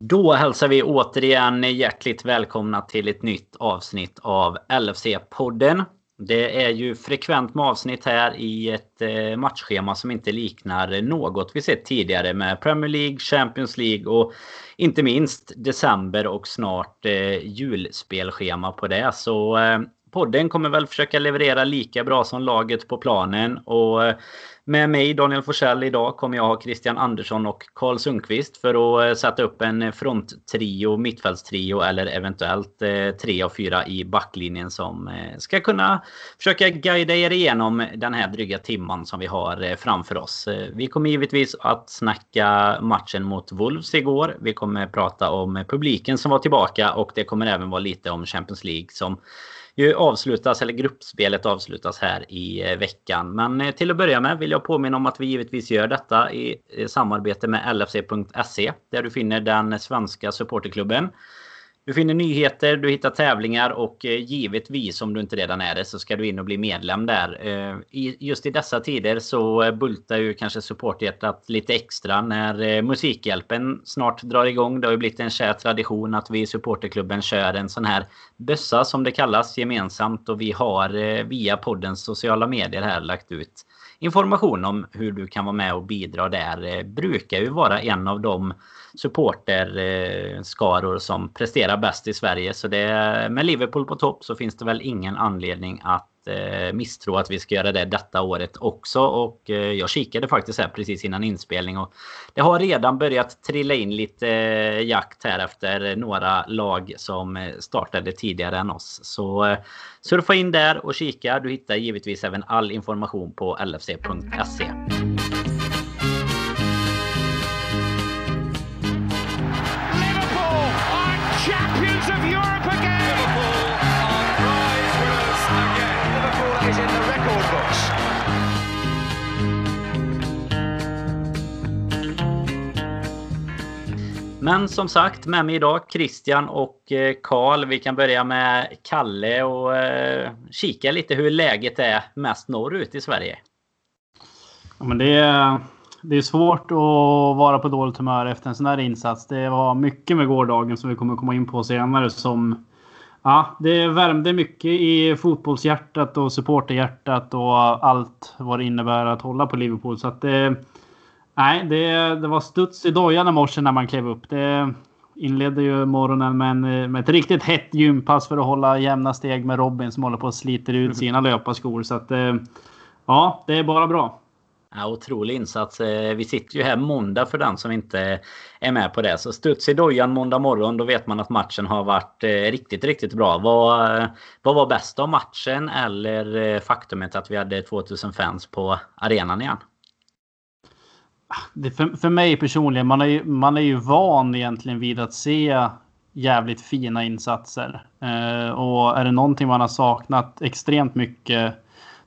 Då hälsar vi återigen hjärtligt välkomna till ett nytt avsnitt av LFC-podden. Det är ju frekvent med avsnitt här i ett eh, matchschema som inte liknar något vi sett tidigare med Premier League, Champions League och inte minst december och snart eh, julspelschema på det. Så eh, podden kommer väl försöka leverera lika bra som laget på planen. Och med mig Daniel Forsell idag kommer jag ha Christian Andersson och Karl Sundqvist för att eh, sätta upp en fronttrio, mittfältstrio eller eventuellt eh, tre av fyra i backlinjen som eh, ska kunna försöka guida er igenom den här dryga timman som vi har framför oss. Vi kommer givetvis att snacka matchen mot Wolves igår. Vi kommer prata om publiken som var tillbaka och det kommer även vara lite om Champions League som ju avslutas, eller gruppspelet avslutas här i eh, veckan. Men eh, till att börja med vill jag påminna om att vi givetvis gör detta i eh, samarbete med LFC.se där du finner den svenska supporterklubben. Du finner nyheter, du hittar tävlingar och eh, givetvis om du inte redan är det så ska du in och bli medlem där. Eh, just i dessa tider så eh, bultar ju kanske supporthjärtat lite extra när Musikhjälpen snart drar igång. Det har ju blivit en kär tradition att vi i supporterklubben kör en sån här bössa som det kallas gemensamt och vi har via poddens sociala medier här lagt ut information om hur du kan vara med och bidra där. brukar ju vara en av de supporterskaror eh, som presterar bäst i Sverige. Så det, med Liverpool på topp så finns det väl ingen anledning att eh, misstro att vi ska göra det detta året också. Och eh, jag kikade faktiskt här precis innan inspelning och det har redan börjat trilla in lite jakt här efter några lag som startade tidigare än oss. Så surfa in där och kika. Du hittar givetvis även all information på lfc.se. Men som sagt, med mig idag Christian och eh, Karl. Vi kan börja med Kalle och eh, kika lite hur läget är mest norrut i Sverige. Ja, men det, är, det är svårt att vara på dåligt humör efter en sån här insats. Det var mycket med gårdagen som vi kommer komma in på senare som Ja, det värmde mycket i fotbollshjärtat och supporterhjärtat och allt vad det innebär att hålla på Liverpool. Så att det, Nej, det, det var studs i dojan i morse när man klev upp. Det inledde ju morgonen med, en, med ett riktigt hett gympass för att hålla jämna steg med Robin som håller på att sliter ut mm. sina löparskor. Så att, eh, ja, det är bara bra. Ja, otrolig insats. Eh, vi sitter ju här måndag för den som inte är med på det. Så studs i dojan måndag morgon, då vet man att matchen har varit eh, riktigt, riktigt bra. Vad, vad var bäst av matchen eller faktumet att vi hade 2000 fans på arenan igen? Det, för, för mig personligen, man är, ju, man är ju van egentligen vid att se jävligt fina insatser. Eh, och är det någonting man har saknat extremt mycket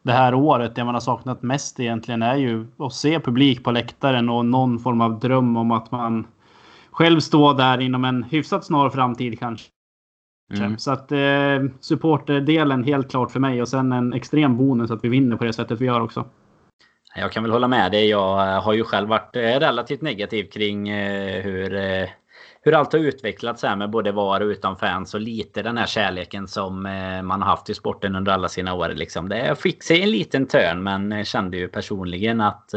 det här året, det man har saknat mest egentligen är ju att se publik på läktaren och någon form av dröm om att man själv står där inom en hyfsat snar framtid kanske. Mm. Så att eh, supporterdelen helt klart för mig och sen en extrem bonus att vi vinner på det sättet vi gör också. Jag kan väl hålla med dig. Jag eh, har ju själv varit eh, relativt negativ kring eh, hur, hur allt har utvecklats här med både var och utan fans och lite den här kärleken som man har haft i sporten under alla sina år. Liksom. Det fick sig en liten törn men kände ju personligen att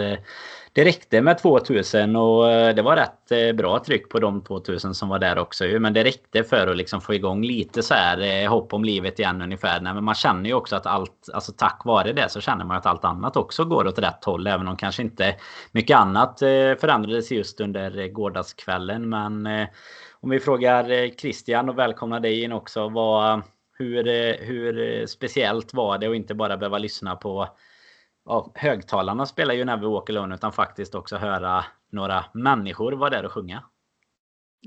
det räckte med 2000 och eh, det var rätt eh, bra tryck på de 2000 som var där också. Men det räckte för att liksom få igång lite så här eh, hopp om livet igen ungefär. Nej Men man känner ju också att allt, alltså tack vare det så känner man att allt annat också går åt rätt håll. Även om kanske inte mycket annat förändrades just under gårdagskvällen. Men om vi frågar Christian och välkomnar dig in också. Vad, hur, hur speciellt var det att inte bara behöva lyssna på ja, högtalarna spelar ju Never Walk Alone utan faktiskt också höra några människor vara där och sjunga.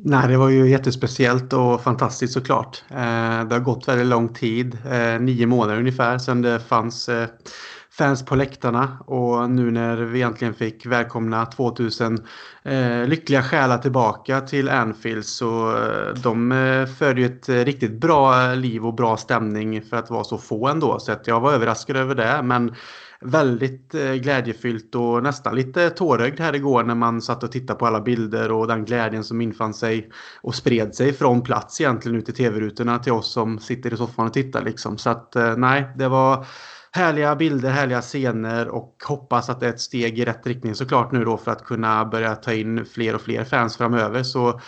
Nej, det var ju jättespeciellt och fantastiskt såklart. Eh, det har gått väldigt lång tid, eh, nio månader ungefär, sedan det fanns eh, fans på läktarna och nu när vi äntligen fick välkomna 2000 lyckliga själar tillbaka till Anfield så de förde ju ett riktigt bra liv och bra stämning för att vara så få ändå. Så att jag var överraskad över det. Men väldigt eh, glädjefyllt och nästan lite tårögd här igår när man satt och tittade på alla bilder och den glädjen som infann sig och spred sig från plats egentligen ut i tv-rutorna till oss som sitter i soffan och tittar liksom. Så att eh, nej, det var härliga bilder, härliga scener och hoppas att det är ett steg i rätt riktning såklart nu då för att kunna börja ta in fler och fler fans framöver. Så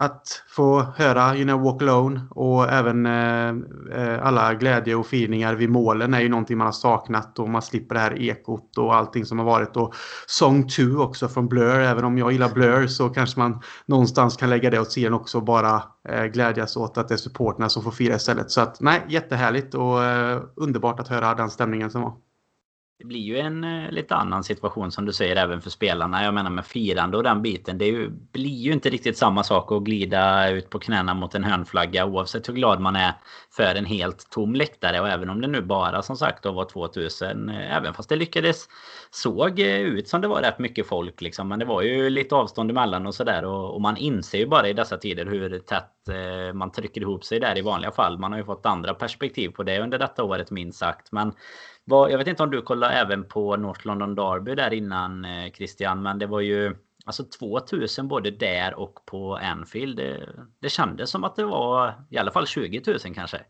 att få höra You know Walk Alone och även eh, eh, alla glädje och firningar vid målen är ju någonting man har saknat och man slipper det här ekot och allting som har varit. Och Song 2 också från Blur, även om jag gillar Blur så kanske man någonstans kan lägga det åt sidan också och bara eh, glädjas åt att det är supporterna som får fira istället. Så att nej, jättehärligt och eh, underbart att höra den stämningen som var. Det blir ju en eh, lite annan situation som du säger även för spelarna. Jag menar med firande och den biten. Det ju, blir ju inte riktigt samma sak att glida ut på knäna mot en hörnflagga oavsett hur glad man är för en helt tom läktare. Och även om det nu bara som sagt då var 2000. Eh, även fast det lyckades såg eh, ut som det var rätt mycket folk liksom. Men det var ju lite avstånd emellan och sådär. Och, och man inser ju bara i dessa tider hur tätt eh, man trycker ihop sig där i vanliga fall. Man har ju fått andra perspektiv på det under detta året minst sagt. Men vad, jag vet inte om du kollade även på North London Derby där innan eh, Christian, men det var ju alltså 2000 både där och på Anfield. Det, det kändes som att det var i alla fall 20 000 kanske.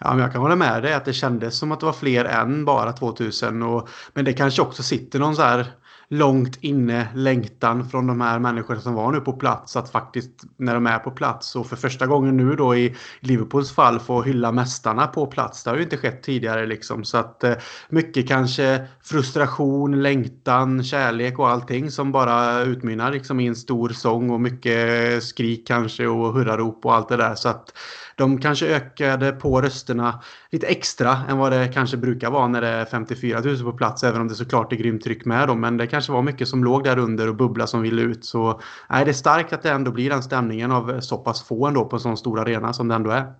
Ja, men jag kan hålla med dig att det kändes som att det var fler än bara 2000. Och, men det kanske också sitter någon så här långt inne längtan från de här människorna som var nu på plats att faktiskt när de är på plats och för första gången nu då i Liverpools fall få hylla mästarna på plats. Det har ju inte skett tidigare liksom så att eh, mycket kanske frustration, längtan, kärlek och allting som bara utmynnar liksom i en stor sång och mycket skrik kanske och hurrarop och allt det där så att de kanske ökade på rösterna lite extra än vad det kanske brukar vara när det är 54 000 på plats. Även om det såklart är grymt tryck med dem. Men det kanske var mycket som låg där under och bubbla som ville ut. Så nej, det är starkt att det ändå blir den stämningen av så pass få ändå på en sån stor arena som det ändå är.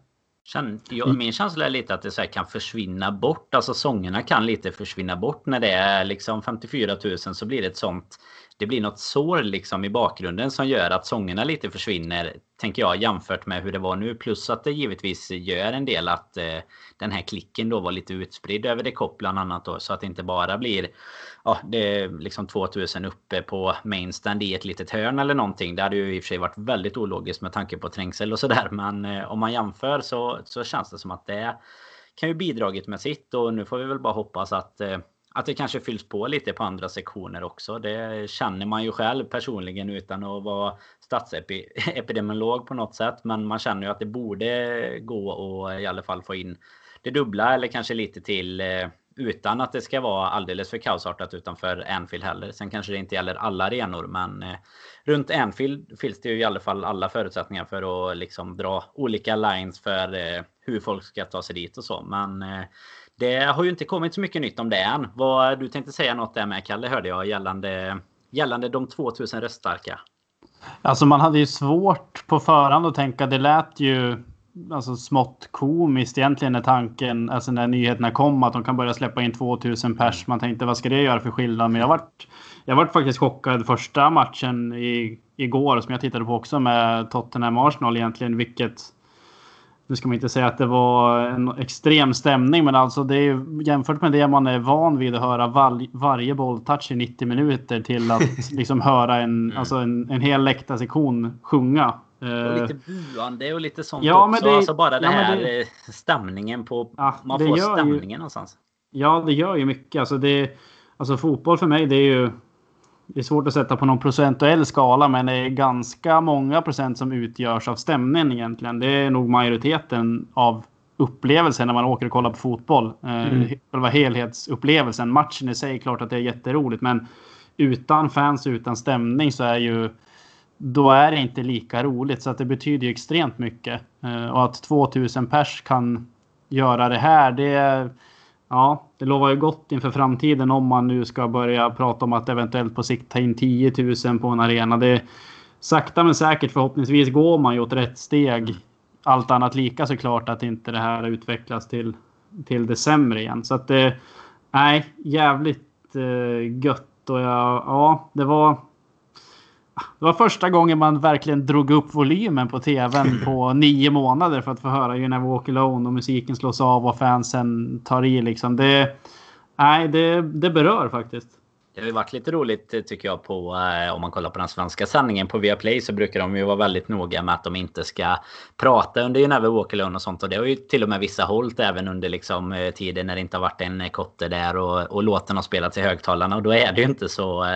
Min känsla är lite att det så kan försvinna bort. Alltså sångerna kan lite försvinna bort när det är liksom 54 000 så blir det ett sånt det blir något sår liksom i bakgrunden som gör att sångerna lite försvinner. Tänker jag jämfört med hur det var nu. Plus att det givetvis gör en del att eh, den här klicken då var lite utspridd över det kopp bland annat då. Så att det inte bara blir ja, det är liksom 2000 uppe på mainstand i ett litet hörn eller någonting. Det hade ju i och för sig varit väldigt ologiskt med tanke på trängsel och sådär. Men eh, om man jämför så, så känns det som att det kan ju bidragit med sitt och nu får vi väl bara hoppas att eh, att det kanske fylls på lite på andra sektioner också. Det känner man ju själv personligen utan att vara statsepidemiolog på något sätt. Men man känner ju att det borde gå att i alla fall få in det dubbla eller kanske lite till eh, utan att det ska vara alldeles för kaosartat utanför Anfield heller. Sen kanske det inte gäller alla arenor men eh, runt Anfield finns det ju i alla fall alla förutsättningar för att liksom dra olika lines för eh, hur folk ska ta sig dit och så. Men det har ju inte kommit så mycket nytt om det än. Vad, du tänkte säga något där med Kalle hörde jag gällande, gällande de 2000 röststarka. Alltså man hade ju svårt på förhand att tänka. Det lät ju alltså smått komiskt egentligen när tanken, alltså när nyheterna kom att de kan börja släppa in 2000 pers. Man tänkte vad ska det göra för skillnad? Men jag vart, jag vart faktiskt chockad första matchen i, igår som jag tittade på också med Tottenham Arsenal egentligen. Vilket nu ska man inte säga att det var en extrem stämning, men alltså det är jämfört med det man är van vid att höra var, varje bolltouch i 90 minuter till att liksom höra en, mm. alltså en, en hel läktarsektion sjunga. Och lite buande och lite sånt ja, också. Det, alltså bara det ja, här det, stämningen på... Ja, man får stämningen ju, någonstans. Ja, det gör ju mycket. Alltså, det, alltså fotboll för mig, det är ju det är svårt att sätta på någon procentuell skala, men det är ganska många procent som utgörs av stämningen egentligen. Det är nog majoriteten av upplevelsen när man åker och kollar på fotboll. Eh, mm. Själva helhetsupplevelsen. Matchen i sig är klart att det är jätteroligt, men utan fans utan stämning så är ju då är det inte lika roligt. Så att det betyder ju extremt mycket. Eh, och att 2000 pers kan göra det här, det är Ja, det lovar ju gott inför framtiden om man nu ska börja prata om att eventuellt på sikt ta in 10 000 på en arena. Det sakta men säkert förhoppningsvis går man ju åt rätt steg. Allt annat lika såklart att inte det här utvecklas till, till det sämre igen. Så att det, nej, jävligt eh, gött och jag, ja, det var det var första gången man verkligen drog upp volymen på tvn på nio månader för att få höra You Never Walk Alone och musiken slås av och fansen tar i liksom. Det, nej, det, det berör faktiskt. Det har ju varit lite roligt eh, tycker jag på eh, om man kollar på den svenska sändningen. På Viaplay så brukar de ju vara väldigt noga med att de inte ska prata under You Never Walk Alone och sånt. Och det har ju till och med vissa hållit även under liksom eh, tiden när det inte har varit en kotte där och, och låten har spelats i högtalarna. Och då är det ju inte så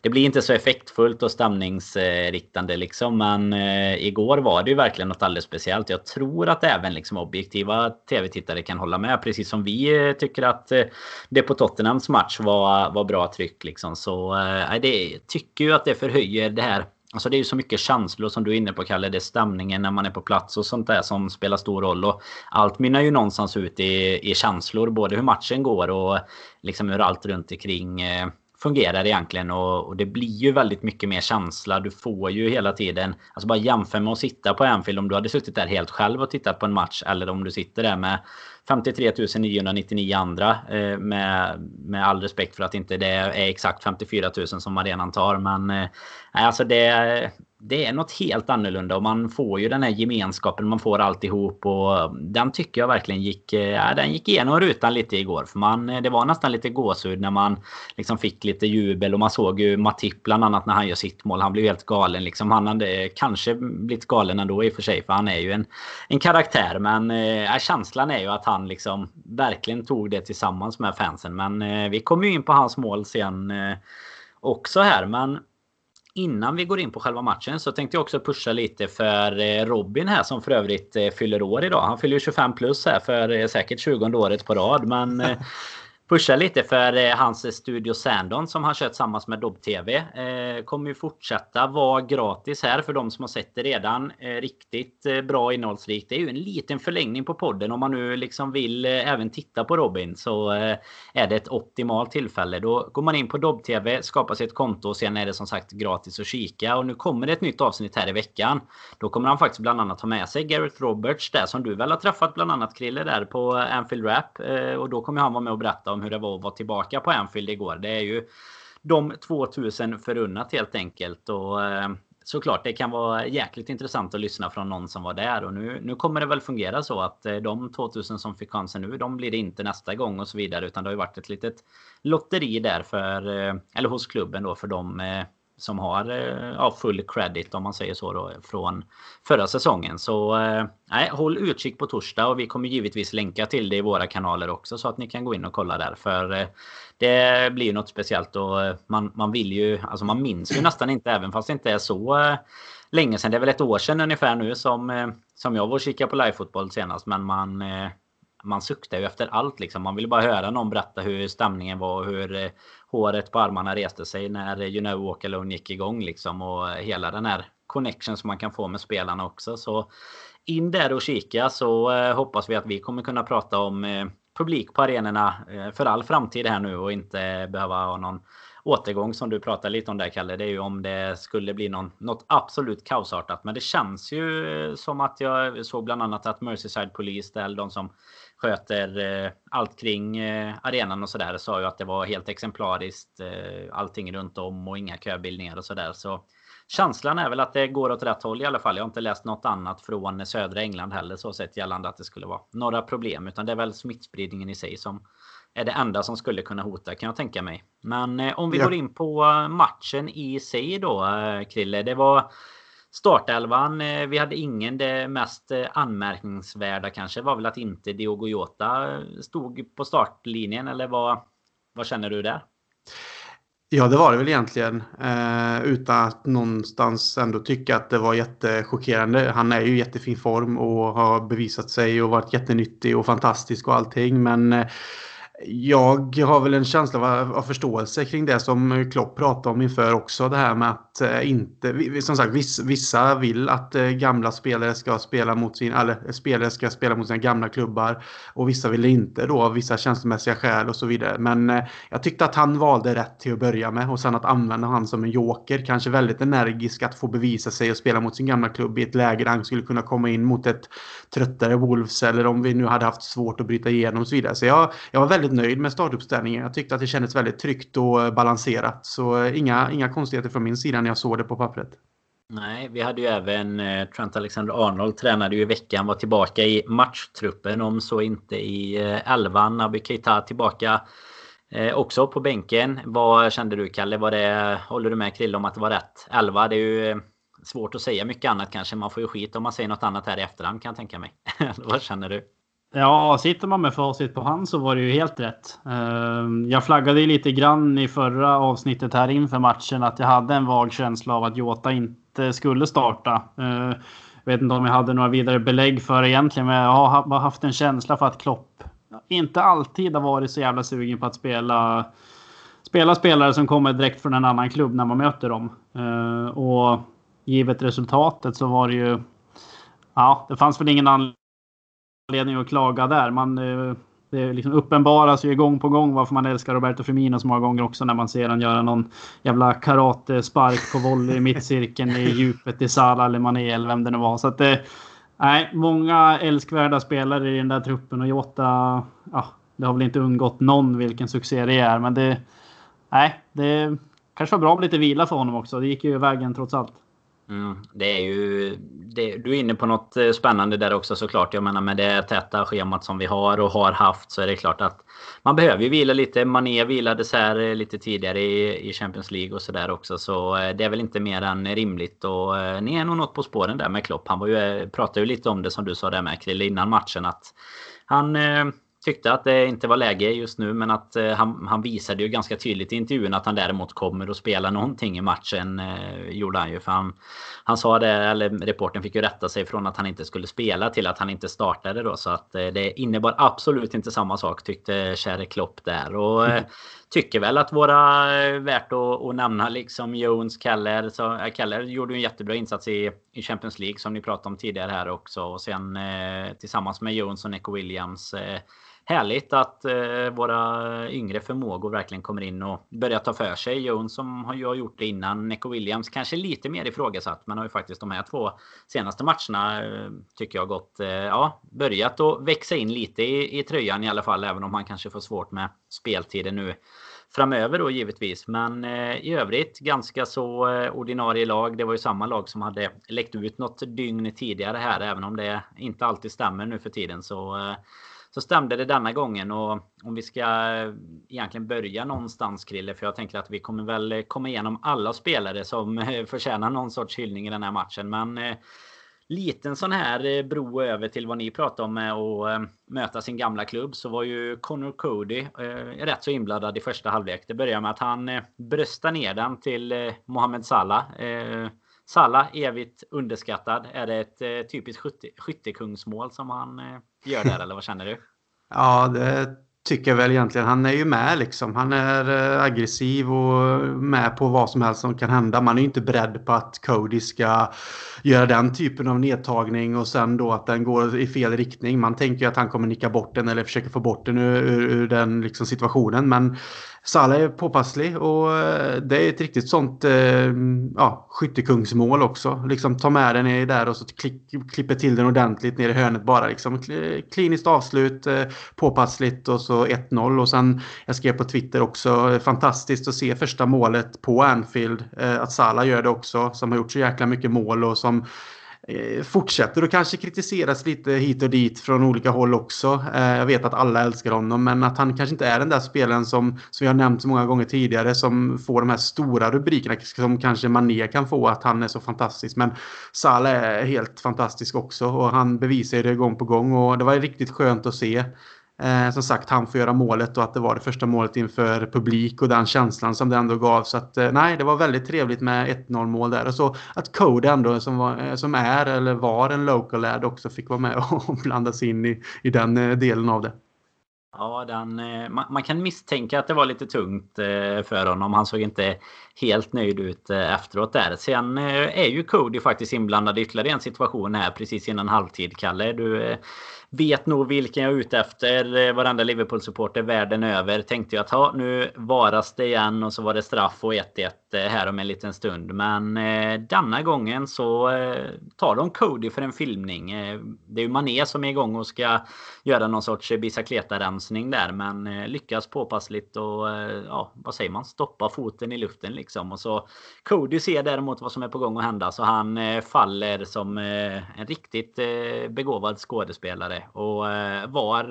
det blir inte så effektfullt och stämningsriktande liksom. Men igår var det ju verkligen något alldeles speciellt. Jag tror att även liksom objektiva tv-tittare kan hålla med precis som vi tycker att det på Tottenhams match var, var bra tryck Liksom. Så eh, det tycker ju att det förhöjer det här. Alltså det är ju så mycket känslor som du är inne på Kalle. Det är stämningen när man är på plats och sånt där som spelar stor roll. Och allt mynnar ju någonstans ut i, i känslor. Både hur matchen går och liksom hur allt runt omkring eh, fungerar egentligen. Och, och, det blir ju väldigt mycket mer känsla. Du får ju hela tiden... Alltså bara jämför med att sitta på Anfield. Om du hade suttit där helt själv och tittat på en match. Eller om du sitter där med 53 999 andra. Eh, med, med all respekt för att inte det är exakt 54 000 som arenan tar. Men eh, alltså det, det är något helt annorlunda och man får ju den här gemenskapen. Man får alltihop och eh, den tycker jag verkligen gick, eh, ja, den gick igenom rutan lite igår. För man, eh, det var nästan lite gåshud när man liksom fick lite jubel och man såg ju Matip bland annat när han gör sitt mål. Han blev helt galen liksom. Han hade kanske blivit galen ändå i och för sig för han är ju en, en karaktär. Men ja, känslan är ju att han liksom verkligen tog det tillsammans med fansen. Men vi kommer ju in på hans mål sen också här. Men innan vi går in på själva matchen så tänkte jag också pusha lite för eh, Robin här som för övrigt eh, fyller år idag. Han fyller 25 plus här för eh, säkert 20 året på rad. Men pusha lite för eh, hans Studio Sandon som han kör tillsammans med Dobb TV. Eh, kommer ju fortsätta vara gratis här för de som har sett det redan. Eh, riktigt eh, bra innehållsrikt. Det är ju en liten förlängning på podden om man nu liksom vill eh, även titta på Robin så eh, är det ett optimalt tillfälle. Då går man in på Dobb TV, skapar sig ett konto och sen är det som sagt gratis att kika. Och nu kommer det ett nytt avsnitt här i veckan. Då kommer han faktiskt bland annat ha med sig Gareth Roberts där som du väl har träffat bland annat Krille där på Anfield Rap. Eh, och då kommer han vara med och berätta om hur det var att vara tillbaka på Anfield igår. Det är ju de 2000 förunnat helt enkelt. Och eh, såklart, det kan vara jäkligt intressant att lyssna från någon som var där. Och nu, nu kommer det väl fungera så att eh, de 2000 som fick chansen nu, de blir det inte nästa gång och så vidare. Utan det har ju varit ett litet lotteri där för, eh, eller hos klubben då för de som har eh, ja, full credit om man säger så då från förra säsongen. Så eh, nej, håll utkik på torsdag och vi kommer givetvis länka till det i våra kanaler också så att ni kan gå in och kolla där. För eh, det blir något speciellt och eh, man, man vill ju, alltså man minns ju nästan inte även fast det inte är så eh, länge sedan. Det är väl ett år sedan ungefär nu som, som jag var och kikade på livefotboll senast. Men man, man suktar ju efter allt liksom. Man vill bara höra någon berätta hur stämningen var och hur eh, håret på armarna reste sig när You know Walk Alone gick igång liksom och hela den här connection som man kan få med spelarna också. Så in där och kika så eh, hoppas vi att vi kommer kunna prata om eh, publik på arenorna för all framtid här nu och inte behöva ha någon återgång som du pratade lite om där Kalle. Det är ju om det skulle bli någon, något absolut kaosartat. Men det känns ju som att jag såg bland annat att Merseyside Police, eller de som sköter eh, allt kring eh, arenan och sådär. Sa ju att det var helt exemplariskt. Eh, allting runt om och inga köbildningar och sådär. Så känslan är väl att det går åt rätt håll i alla fall. Jag har inte läst något annat från södra England heller så sett gällande att det skulle vara några problem. Utan det är väl smittspridningen i sig som är det enda som skulle kunna hota kan jag tänka mig. Men om vi ja. går in på matchen i sig då Krille. Det var Startelvan, eh, vi hade ingen. Det mest eh, anmärkningsvärda kanske var väl att inte Diogo Jota eh, stod på startlinjen. Eller vad, vad känner du där? Ja, det var det väl egentligen. Eh, utan att någonstans ändå tycka att det var jättechockerande. Han är ju i jättefin form och har bevisat sig och varit jättenyttig och fantastisk och allting. Men eh, jag har väl en känsla av, av, förståelse kring det som Klopp pratade om inför också. Det här med att eh, inte... Som sagt, vissa vill att eh, gamla spelare ska spela mot sin, eller eh, spelare ska spela mot sina gamla klubbar. Och vissa vill inte då av vissa känslomässiga skäl och så vidare. Men jag tyckte att han valde rätt till att börja med. Och sen att använda han som en joker. Kanske väldigt energisk att få bevisa sig och spela mot sin gamla klubb i ett läge där han skulle kunna komma in mot ett tröttare Wolves. Eller om vi nu hade haft svårt att bryta igenom och så vidare. Så jag, jag var väldigt väldigt nöjd med startuppställningen. Jag tyckte att det kändes väldigt tryggt och balanserat. Så eh, inga, inga konstigheter från min sida när jag såg det på pappret. Nej, vi hade ju även eh, Trent Alexander-Arnold tränade ju i veckan, var tillbaka i matchtruppen om så inte i eh, elvan. Naby Keita tillbaka Eh, också på bänken. Vad kände du Kalle? Var det, håller du med Krille om att det var rätt? 11, det är ju svårt att säga mycket annat kanske. Man får ju skit om man säger något annat här i efterhand kan jag tänka mig. vad känner du? Ja, sitter man med facit på hand så var det ju helt rätt. Ehm, jag flaggade lite grann i förra avsnittet här inför matchen att jag hade en vag känsla av att Jota inte skulle starta. Jag vet inte om jag hade några vidare belägg för det egentligen, men jag har haft en känsla för att Klopp inte alltid har varit så jävla sugen på att spela spela spelare som kommer direkt från en annan klubb när man möter dem. Ehm, och givet resultatet så var det ju... Ja, det fanns väl ingen anledning anledning att klaga där. Man, eh, det liksom uppenbaras ju gång på gång varför man älskar Roberto Firmino så många gånger också när man ser han göra någon jävla karatespark på volley i mittcirkeln i djupet i Salah eller Mané eller vem det nu var. Så att eh, nej, många älskvärda spelare i den där truppen och Jota, ja, det har väl inte undgått någon vilken succé det är, men det, nej, det kanske var bra med lite vila för honom också. Det gick ju vägen trots allt. Mm, det är ju... Det, du är inne på något eh, spännande där också såklart. Jag menar med det täta schemat som vi har och har haft så är det klart att man behöver ju vila lite. Mané vilades här eh, lite tidigare i, i Champions League och sådär också. Så eh, det är väl inte mer än rimligt. Och ni är nog något på spåren där med Klopp. Han var ju, pratade ju lite om det som du sa där med Krille innan matchen. Att han tyckte att det inte var läge just nu men att eh, han, han visade ju ganska tydligt i intervjun att han däremot kommer att spela någonting i matchen. Eh, gjorde han ju. För han, han sa det, eller reporten fick ju rätta sig från att han inte skulle spela till att han inte startade då. Så att eh, det innebar absolut inte samma sak tyckte käre Klopp där. Och mm. tycker väl att våra eh, värt att, att nämna liksom Jones, Keller. Så, äh, Keller gjorde en jättebra insats i, i Champions League som ni pratade om tidigare här också. Och sen eh, tillsammans med Jones och Nico Williams eh, härligt att eh, våra yngre förmågor verkligen kommer in och börjar ta för sig. Jones som har ju gjort det innan. Neco Williams kanske lite mer ifrågasatt men har ju faktiskt de här två senaste matcherna eh, tycker jag gått, eh, ja, börjat att växa in lite i, i tröjan i alla fall. Även om han kanske får svårt med speltiden nu framöver då givetvis. Men eh, i övrigt ganska så eh, ordinarie lag. Det var ju samma lag som hade läckt ut något dygn tidigare här. Även om det inte alltid stämmer nu för tiden så eh, så stämde det denna gången och om vi ska eh, egentligen börja någonstans Krille för jag tänker att vi kommer väl eh, komma igenom alla spelare som eh, förtjänar någon sorts hyllning i den här matchen men eh, liten sån här bro över till vad ni pratade om med att möta sin gamla klubb så var ju Connor Cody rätt så inblandad i första halvlek. Det börjar med att han bröstar ner den till Mohamed Salah. Salla, evigt underskattad. Är det ett eh, typiskt skyttekungsmål som han eh, gör där eller vad känner du? Ja, det tycker jag väl egentligen. Han är ju med liksom. Han är eh, aggressiv och med på vad som helst som kan hända. Man är ju inte beredd på att Cody ska göra den typen av nedtagning och sen då att den går i fel riktning. Man tänker ju att han kommer nicka bort den eller försöka få bort den ur, ur, ur den liksom situationen. Men Salah är påpasslig och eh, det är ett riktigt sånt eh, ja, skyttekungsmål också. Liksom ta med den ner där och så klick, klipper till den ordentligt ner i hörnet bara. Liksom. Kliniskt avslut, eh, påpassligt och så 1-0. Och sen, jag skrev på Twitter också, fantastiskt att se första målet på Anfield. Att Salah gör det också, som har gjort så jäkla mycket mål och som Eh, fortsätter och kanske kritiseras lite hit och dit från olika håll också. Eh, jag vet att alla älskar honom men att han kanske inte är den där spelaren som, som vi har nämnt så många gånger tidigare som får de här stora rubrikerna som kanske Mané kan få att han är så fantastisk. Men Salah är helt fantastisk också och han bevisar det gång på gång och det var riktigt skönt att se. Eh, som sagt, han får göra målet och att det var det första målet inför publik och den känslan som det ändå gav. Så att eh, nej, det var väldigt trevligt med 1-0 mål där. Och så att Code ändå som, var, eh, som är eller var en local lad också fick vara med och blandas in i, i den eh, delen av det. Ja, den, eh, man, man, kan misstänka att det var lite tungt eh, för honom. Han såg inte helt nöjd ut eh, efteråt där. Sen eh, är ju Cody faktiskt inblandad i ytterligare en situation här precis innan halvtid, Kalle. Du vet nog vilken jag är ute efter. Eh, varenda Liverpool-supporter världen över tänkte jag att ha, nu varas det igen och så var det straff och 1-1. Eh, här om en liten stund. Men eh, denna gången så eh, tar de Cody för en filmning. Det är ju Mané som är igång och ska göra någon sorts bicicleta-rensning där. Men lyckas påpassligt och ja, vad säger man? Stoppa foten i luften liksom. Och så Cody ser däremot vad som är på gång att hända så han faller som en riktigt begåvad skådespelare. Och var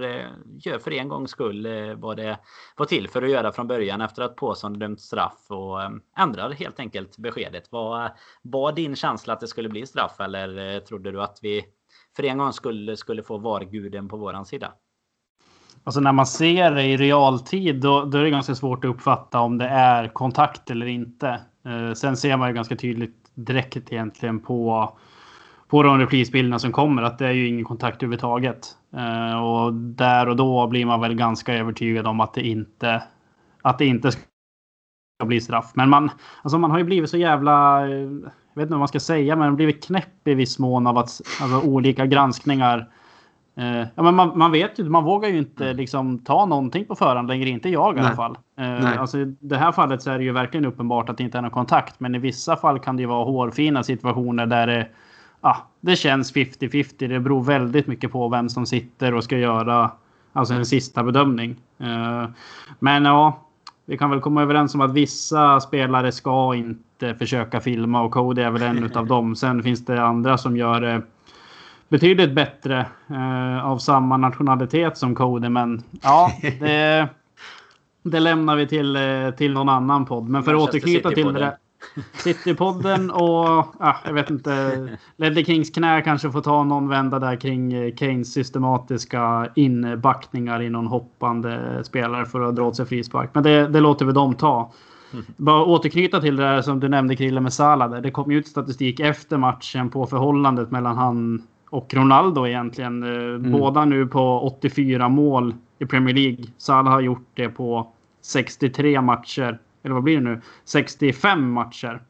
gör för en gångs skull vad det var till för att göra från början efter att Påsson dömt straff och ändrar helt enkelt beskedet. Var, var din känsla att det skulle bli straff eller eh, trodde du att vi för en gång skulle, skulle få VAR-guden på våran sida? Alltså när man ser det i realtid då, då är det ganska svårt att uppfatta om det är kontakt eller inte. Eh, sen ser man ju ganska tydligt direkt egentligen på på de reprisbilderna som kommer att det är ju ingen kontakt överhuvudtaget. Eh, och där och då blir man väl ganska övertygad om att det inte att det inte bli straff. Men man, alltså man har ju blivit så jävla, eh, jag vet inte vad man ska säga, men blivit knäpp i viss mån av att alltså, olika granskningar. Eh, ja, men man, man, vet ju, man vågar ju inte mm. liksom ta någonting på förhand längre, inte jag i Nej. alla fall. Eh, alltså, I det här fallet så är det ju verkligen uppenbart att det inte är någon kontakt, men i vissa fall kan det ju vara hårfina situationer där det ja, det känns 50-50. Det beror väldigt mycket på vem som sitter och ska göra alltså en sista bedömning. Eh, men ja, vi kan väl komma överens om att vissa spelare ska inte försöka filma och Cody är väl en av dem. Sen finns det andra som gör det betydligt bättre eh, av samma nationalitet som Cody. Men ja, det, det lämnar vi till, eh, till någon annan podd. Men för att återknyta till det. Citypodden och ah, jag vet inte. Ledley Kings knä kanske får ta någon vända där kring eh, Keynes systematiska inbackningar i någon hoppande spelare för att dra åt sig frispark. Men det, det låter vi dem ta. Mm. Bara återknyta till det där som du nämnde Krille med Salah. Det kom ut statistik efter matchen på förhållandet mellan han och Ronaldo egentligen. Eh, mm. Båda nu på 84 mål i Premier League. Salah har gjort det på 63 matcher eller vad blir det nu, 65 matcher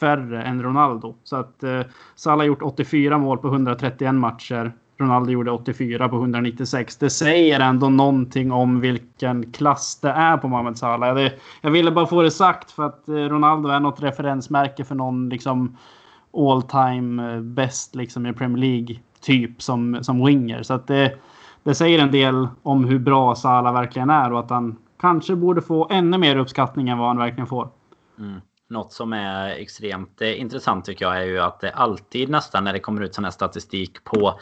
färre än Ronaldo. Så att eh, Salah gjort 84 mål på 131 matcher. Ronaldo gjorde 84 på 196. Det säger ändå någonting om vilken klass det är på Mohamed Salah. Det, jag ville bara få det sagt för att eh, Ronaldo är något referensmärke för någon liksom all time eh, bäst liksom i Premier League typ som, som winger. Så att det, det säger en del om hur bra Salah verkligen är och att han kanske borde få ännu mer uppskattning än vad han verkligen får. Mm. Något som är extremt eh, intressant tycker jag är ju att det alltid nästan när det kommer ut sån här statistik på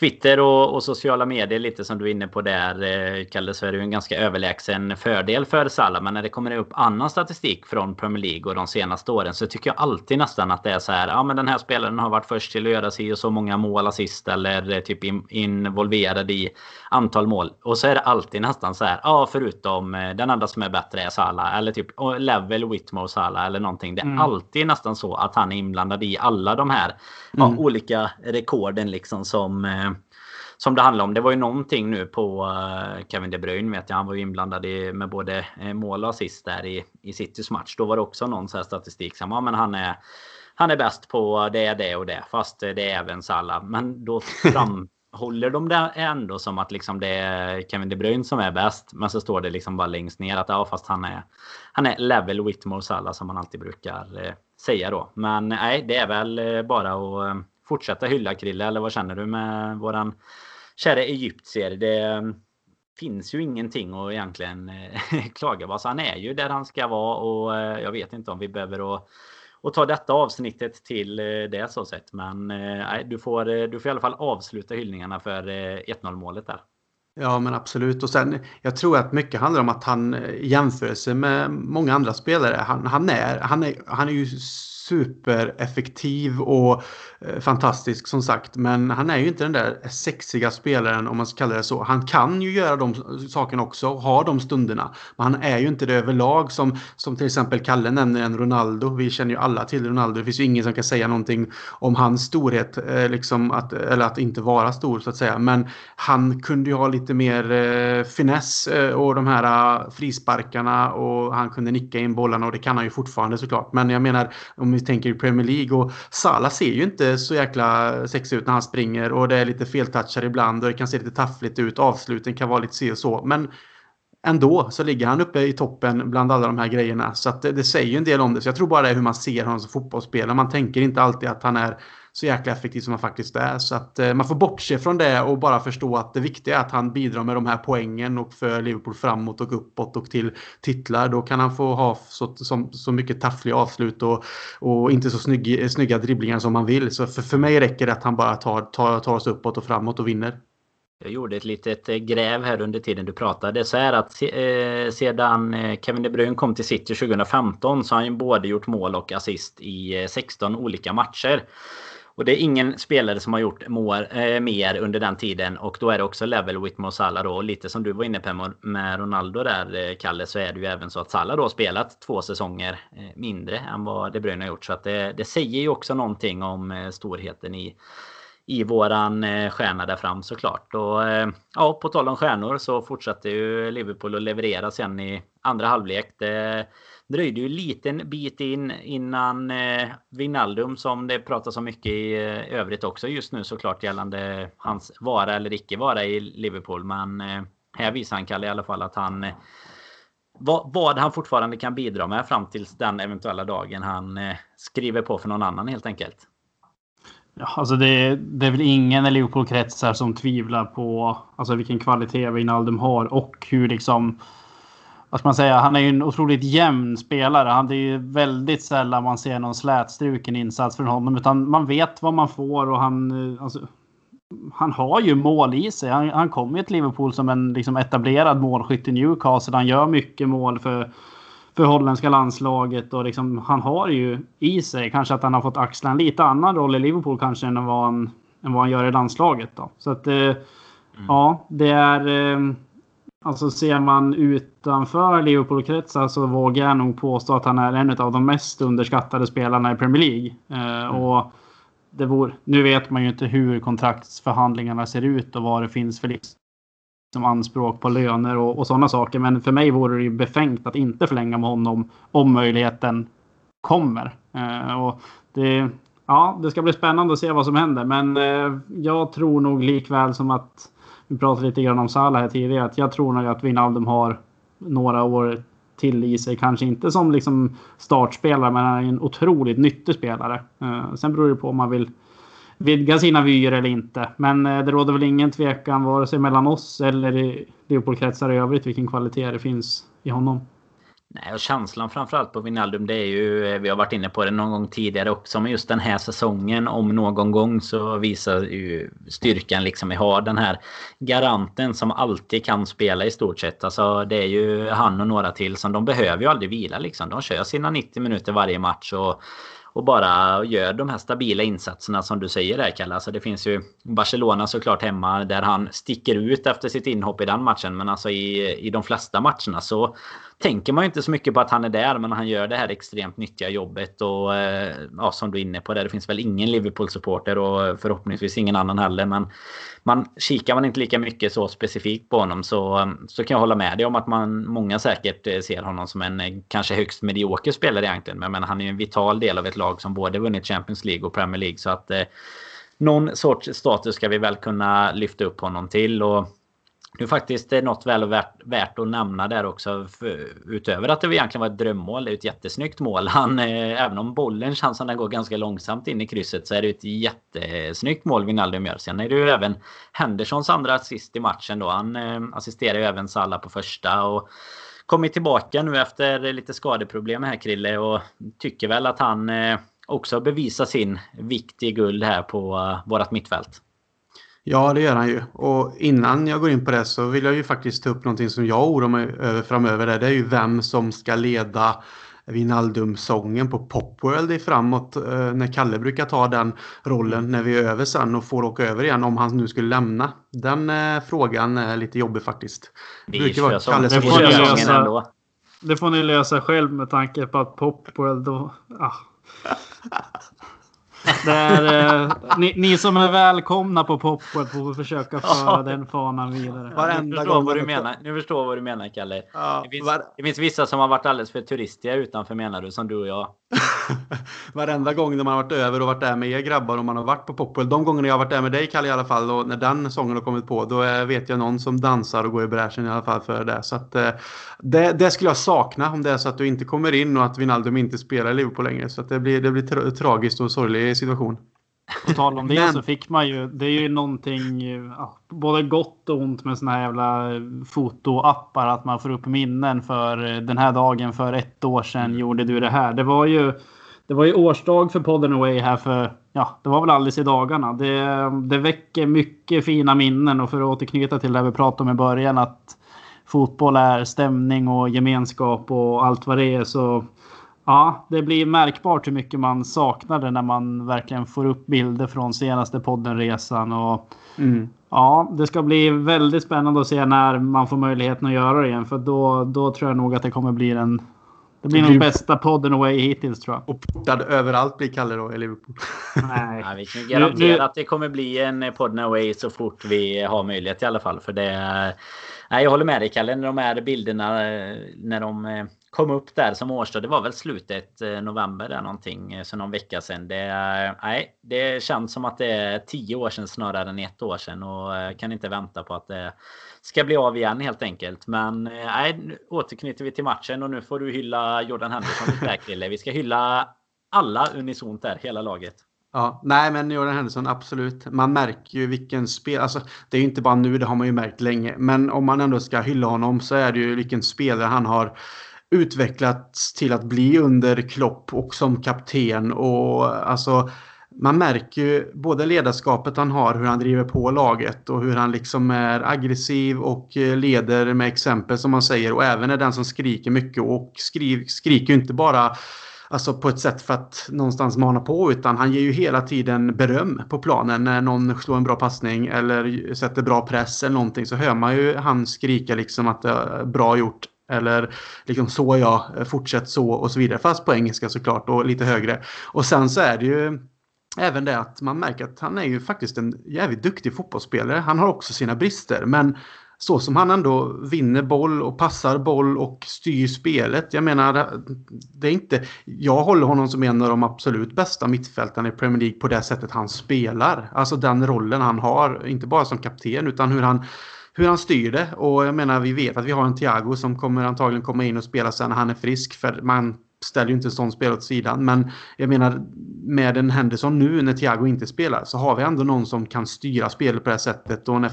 Twitter och, och, sociala medier lite som du är inne på där eh, Kalle så är det ju en ganska överlägsen fördel för Salah. Men när det kommer upp annan statistik från Premier League och de senaste åren så tycker jag alltid nästan att det är så här. Ja men den här spelaren har varit först till att göra sig och så många mål assist eller eh, typ in, involverad i antal mål. Och så är det alltid nästan så här. Ja förutom den andra som är bättre är Salah eller typ Level Whitmore Salah eller någonting. Det är mm. alltid nästan så att han är inblandad i alla de här mm. ja, olika rekorden liksom som eh, som det handlar om. Det var ju någonting nu på uh, Kevin De Bruyne vet jag. Han var ju inblandad i, med både uh, mål och assist där i, i Citys match. Då var det också någon så statistik som ja, men han är han är bäst på det, det och det. Fast det är även Salah. Men då håller de det ändå som att liksom det är Kevin De Bruyne som är bäst. Men så står det liksom bara längst ner att ja, fast han är, han är level Whitmore Salah som man alltid brukar eh, säga då. Men nej, det är väl eh, bara att eh, fortsätta hylla Krille. Eller vad känner du med våran kära egyptier? Det mm, finns ju ingenting att egentligen eh, klaga på. så han är ju där han ska vara och eh, jag vet inte om vi behöver att och ta detta avsnittet till eh, det så sett. Men eh, nej, du, får, eh, du får i alla fall avsluta hyllningarna för 1-0 målet där. Ja men absolut och sen jag tror att mycket handlar om att han i jämförelse med många andra spelare han, han, är, han, är, han är ju supereffektiv och eh, fantastisk som sagt. Men han är ju inte den där sexiga spelaren om man ska kalla det så. Han kan ju göra de sakerna också, och ha de stunderna. Men han är ju inte det överlag som, som till exempel Kalle nämner en Ronaldo. Vi känner ju alla till Ronaldo. Det finns ju ingen som kan säga någonting om hans storhet, eh, liksom att, eller att inte vara stor så att säga. Men han kunde ju ha lite mer eh, finess eh, och de här frisparkarna och han kunde nicka in bollarna och det kan han ju fortfarande såklart. Men jag menar om vi tänker i Premier League och Salah ser ju inte så jäkla sexig ut när han springer och det är lite feltouchar ibland och det kan se lite taffligt ut. Avsluten kan vara lite si och så. Men ändå så ligger han uppe i toppen bland alla de här grejerna. Så att det, det säger ju en del om det. Så jag tror bara det är hur man ser honom som fotbollsspelare. Man tänker inte alltid att han är så jäkla effektiv som han faktiskt är. Så att eh, man får bortse från det och bara förstå att det viktiga är att han bidrar med de här poängen och för Liverpool framåt och uppåt och till titlar. Då kan han få ha så, så, så mycket taffliga avslut och, och inte så snygg, snygga dribblingar som han vill. Så för, för mig räcker det att han bara tar, tar, tar oss uppåt och framåt och vinner. Jag gjorde ett litet eh, gräv här under tiden du pratade. Så är att eh, sedan eh, Kevin De Bruyne kom till City 2015 så har han både gjort mål och assist i eh, 16 olika matcher. Och det är ingen spelare som har gjort mål, eh, mer under den tiden. Och då är det också level with Mo Salah då. Och lite som du var inne på med Ronaldo där, eh, Kalle, så är det ju även så att Salah då har spelat två säsonger eh, mindre än vad De Bruyne har gjort. Så att det, det säger ju också någonting om eh, storheten i i våran eh, stjärna där fram såklart. Och eh, ja, på tal om stjärnor så fortsatte ju Liverpool att leverera sen i andra halvlek. Det, dröjde ju en liten bit in innan eh, Wijnaldum som det pratas om mycket i eh, övrigt också just nu såklart gällande hans vara eller icke vara i Liverpool. Men eh, här visar han Kalle i alla fall att han eh, vad, vad, han fortfarande kan bidra med fram till den eventuella dagen han eh, skriver på för någon annan helt enkelt. Ja, alltså det, det är väl ingen i Liverpool-kretsar som tvivlar på alltså vilken kvalitet Wijnaldum har och hur liksom vad ska man säga, han är ju en otroligt jämn spelare. Han, det är ju väldigt sällan man ser någon slätstruken insats från honom. Utan man vet vad man får och han... Eh, alltså, han har ju mål i sig. Han, han kommer ju till Liverpool som en liksom, etablerad målskytt i Newcastle. Han gör mycket mål för, för holländska landslaget. Och liksom, han har ju i sig kanske att han har fått axla en lite annan roll i Liverpool kanske än vad han, än vad han gör i landslaget. Då. Så att, eh, mm. ja, det är... Eh, Alltså ser man utanför Liverpool-kretsar så vågar jag nog påstå att han är en av de mest underskattade spelarna i Premier League. Eh, mm. och det vore, nu vet man ju inte hur kontraktsförhandlingarna ser ut och vad det finns för liksom anspråk på löner och, och sådana saker. Men för mig vore det ju befängt att inte förlänga med honom om möjligheten kommer. Eh, och det, ja, det ska bli spännande att se vad som händer. Men eh, jag tror nog likväl som att vi pratade lite grann om Salah här tidigare. Att jag tror nog att Wijnaldum har några år till i sig. Kanske inte som liksom startspelare, men han är en otroligt nyttig spelare. Eh, sen beror det på om man vill vidga sina vyer eller inte. Men eh, det råder väl ingen tvekan vare sig mellan oss eller i Leopoldkretsar i övrigt vilken kvalitet det finns i honom. Nej, och känslan framförallt på Wijnaldum det är ju, eh, vi har varit inne på det någon gång tidigare också, men just den här säsongen om någon gång så visar ju styrkan liksom vi har den här garanten som alltid kan spela i stort sett. Alltså det är ju han och några till som de behöver ju aldrig vila liksom. De kör sina 90 minuter varje match och och bara gör de här stabila insatserna som du säger där Kalle. Alltså det finns ju Barcelona såklart hemma där han sticker ut efter sitt inhopp i den matchen. Men alltså i, i de flesta matcherna så tänker man ju inte så mycket på att han är där. Men han gör det här extremt nyttiga jobbet. Och eh, ja, som du är inne på där. Det finns väl ingen Liverpool-supporter och förhoppningsvis ingen annan heller. Men man, kikar man inte lika mycket så specifikt på honom så, så kan jag hålla med dig om att man, många säkert eh, ser honom som en eh, kanske högst medioker spelare egentligen. Men, men han är ju en vital del av ett lag som både vunnit Champions League och Premier League. Så att eh, någon sorts status ska vi väl kunna lyfta upp honom till. Och det är något väl värt, värt att nämna där också. För, utöver att det egentligen var ett drömmål. Det är ett jättesnyggt mål. Han, eh, även om bollen känns som den går ganska långsamt in i krysset så är det ett jättesnyggt mål Wijnaldum gör. Sen är det ju även Hendersons andra assist i matchen då. Han eh, assisterar ju även Salla på första. och kommit tillbaka nu efter lite skadeproblem här Krille och tycker väl att han eh, också bevisar sin vikt i guld här på eh, vårat mittfält. Ja, det gör han ju. Och innan jag går in på det så vill jag ju faktiskt ta upp någonting som jag oroar mig över framöver. Det är ju vem som ska leda Vinaldum-sången på Popworld i framåt. Eh, när Kalle brukar ta den rollen när vi är över sen och får åka över igen om han nu skulle lämna. Den eh, frågan är lite jobbig faktiskt. Det, brukar vara Kalle som får lösa, Det får ni lösa själv med tanke på att Popworld då... Ah. Där, eh, ni, ni, som är välkomna på Popcorn får försöka föra den fanan vidare. Varenda gång vad du menar. Nu förstår vad du menar Kalle. Ja, det, finns, var... det finns vissa som har varit alldeles för turistiga utanför menar du, som du och jag. Varenda gång när man har varit över och varit där med er grabbar och man har varit på Popwell. De gångerna jag har varit där med dig Kalle i alla fall och när den sången har kommit på då vet jag någon som dansar och går i bräschen i alla fall för det. Så att, eh, det, det skulle jag sakna om det är så att du inte kommer in och att Wijnaldum inte spelar i Liverpool längre. Så att det blir, det blir tra tragiskt och sorglig situation. På tal om det Men... så fick man ju, det är ju någonting ja, både gott och ont med såna här jävla fotoappar. Att man får upp minnen för den här dagen för ett år sedan mm. gjorde du det här. Det var ju, det var ju årsdag för podden Away här för, ja, det var väl alldeles i dagarna. Det, det väcker mycket fina minnen och för att återknyta till det vi pratade om i början att fotboll är stämning och gemenskap och allt vad det är så Ja, det blir märkbart hur mycket man saknar det när man verkligen får upp bilder från senaste poddenresan. Och, mm. Ja, det ska bli väldigt spännande att se när man får möjligheten att göra det igen. För då, då tror jag nog att det kommer bli den det blir nog bästa podden away hittills tror jag. Och portad överallt blir Kalle då i Liverpool. Nej. Ja, vi kan garantera att det kommer bli en podden away så fort vi har möjlighet i alla fall. För det... Nej, jag håller med dig Kalle. När de här bilderna när de eh, kom upp där som årsdag. Det var väl slutet eh, november där någonting. Eh, så någon vecka sedan. Det, eh, nej, det känns som att det är tio år sedan snarare än ett år sedan. Och kan inte vänta på att det ska bli av igen helt enkelt. Men nej, nu återknyter vi till matchen och nu får du hylla Jordan Henderson lite Krille. Vi ska hylla alla unisont där, hela laget. Ja, nej men Jordan Henderson absolut. Man märker ju vilken spel, alltså det är ju inte bara nu, det har man ju märkt länge. Men om man ändå ska hylla honom så är det ju vilken spelare han har utvecklats till att bli under Klopp och som kapten. Och alltså, man märker ju både ledarskapet han har, hur han driver på laget och hur han liksom är aggressiv och eh, leder med exempel som man säger. Och även är den som skriker mycket och skri skriker inte bara alltså på ett sätt för att någonstans mana på utan han ger ju hela tiden beröm på planen när någon slår en bra passning eller sätter bra press eller någonting så hör man ju han skrika liksom att det är bra gjort eller liksom så jag, fortsätt så och så vidare. Fast på engelska såklart och lite högre. Och sen så är det ju även det att man märker att han är ju faktiskt en jävligt duktig fotbollsspelare. Han har också sina brister men så som han ändå vinner boll och passar boll och styr spelet. Jag menar, det är inte... Jag håller honom som en av de absolut bästa mittfältarna i Premier League på det sättet han spelar. Alltså den rollen han har, inte bara som kapten utan hur han hur han styr det. Och jag menar, vi vet att vi har en Thiago som kommer antagligen komma in och spela sen när han är frisk. För man ställer ju inte en sån spelare åt sidan. Men jag menar, med en Henderson nu när Thiago inte spelar så har vi ändå någon som kan styra spelet på det här sättet. Och när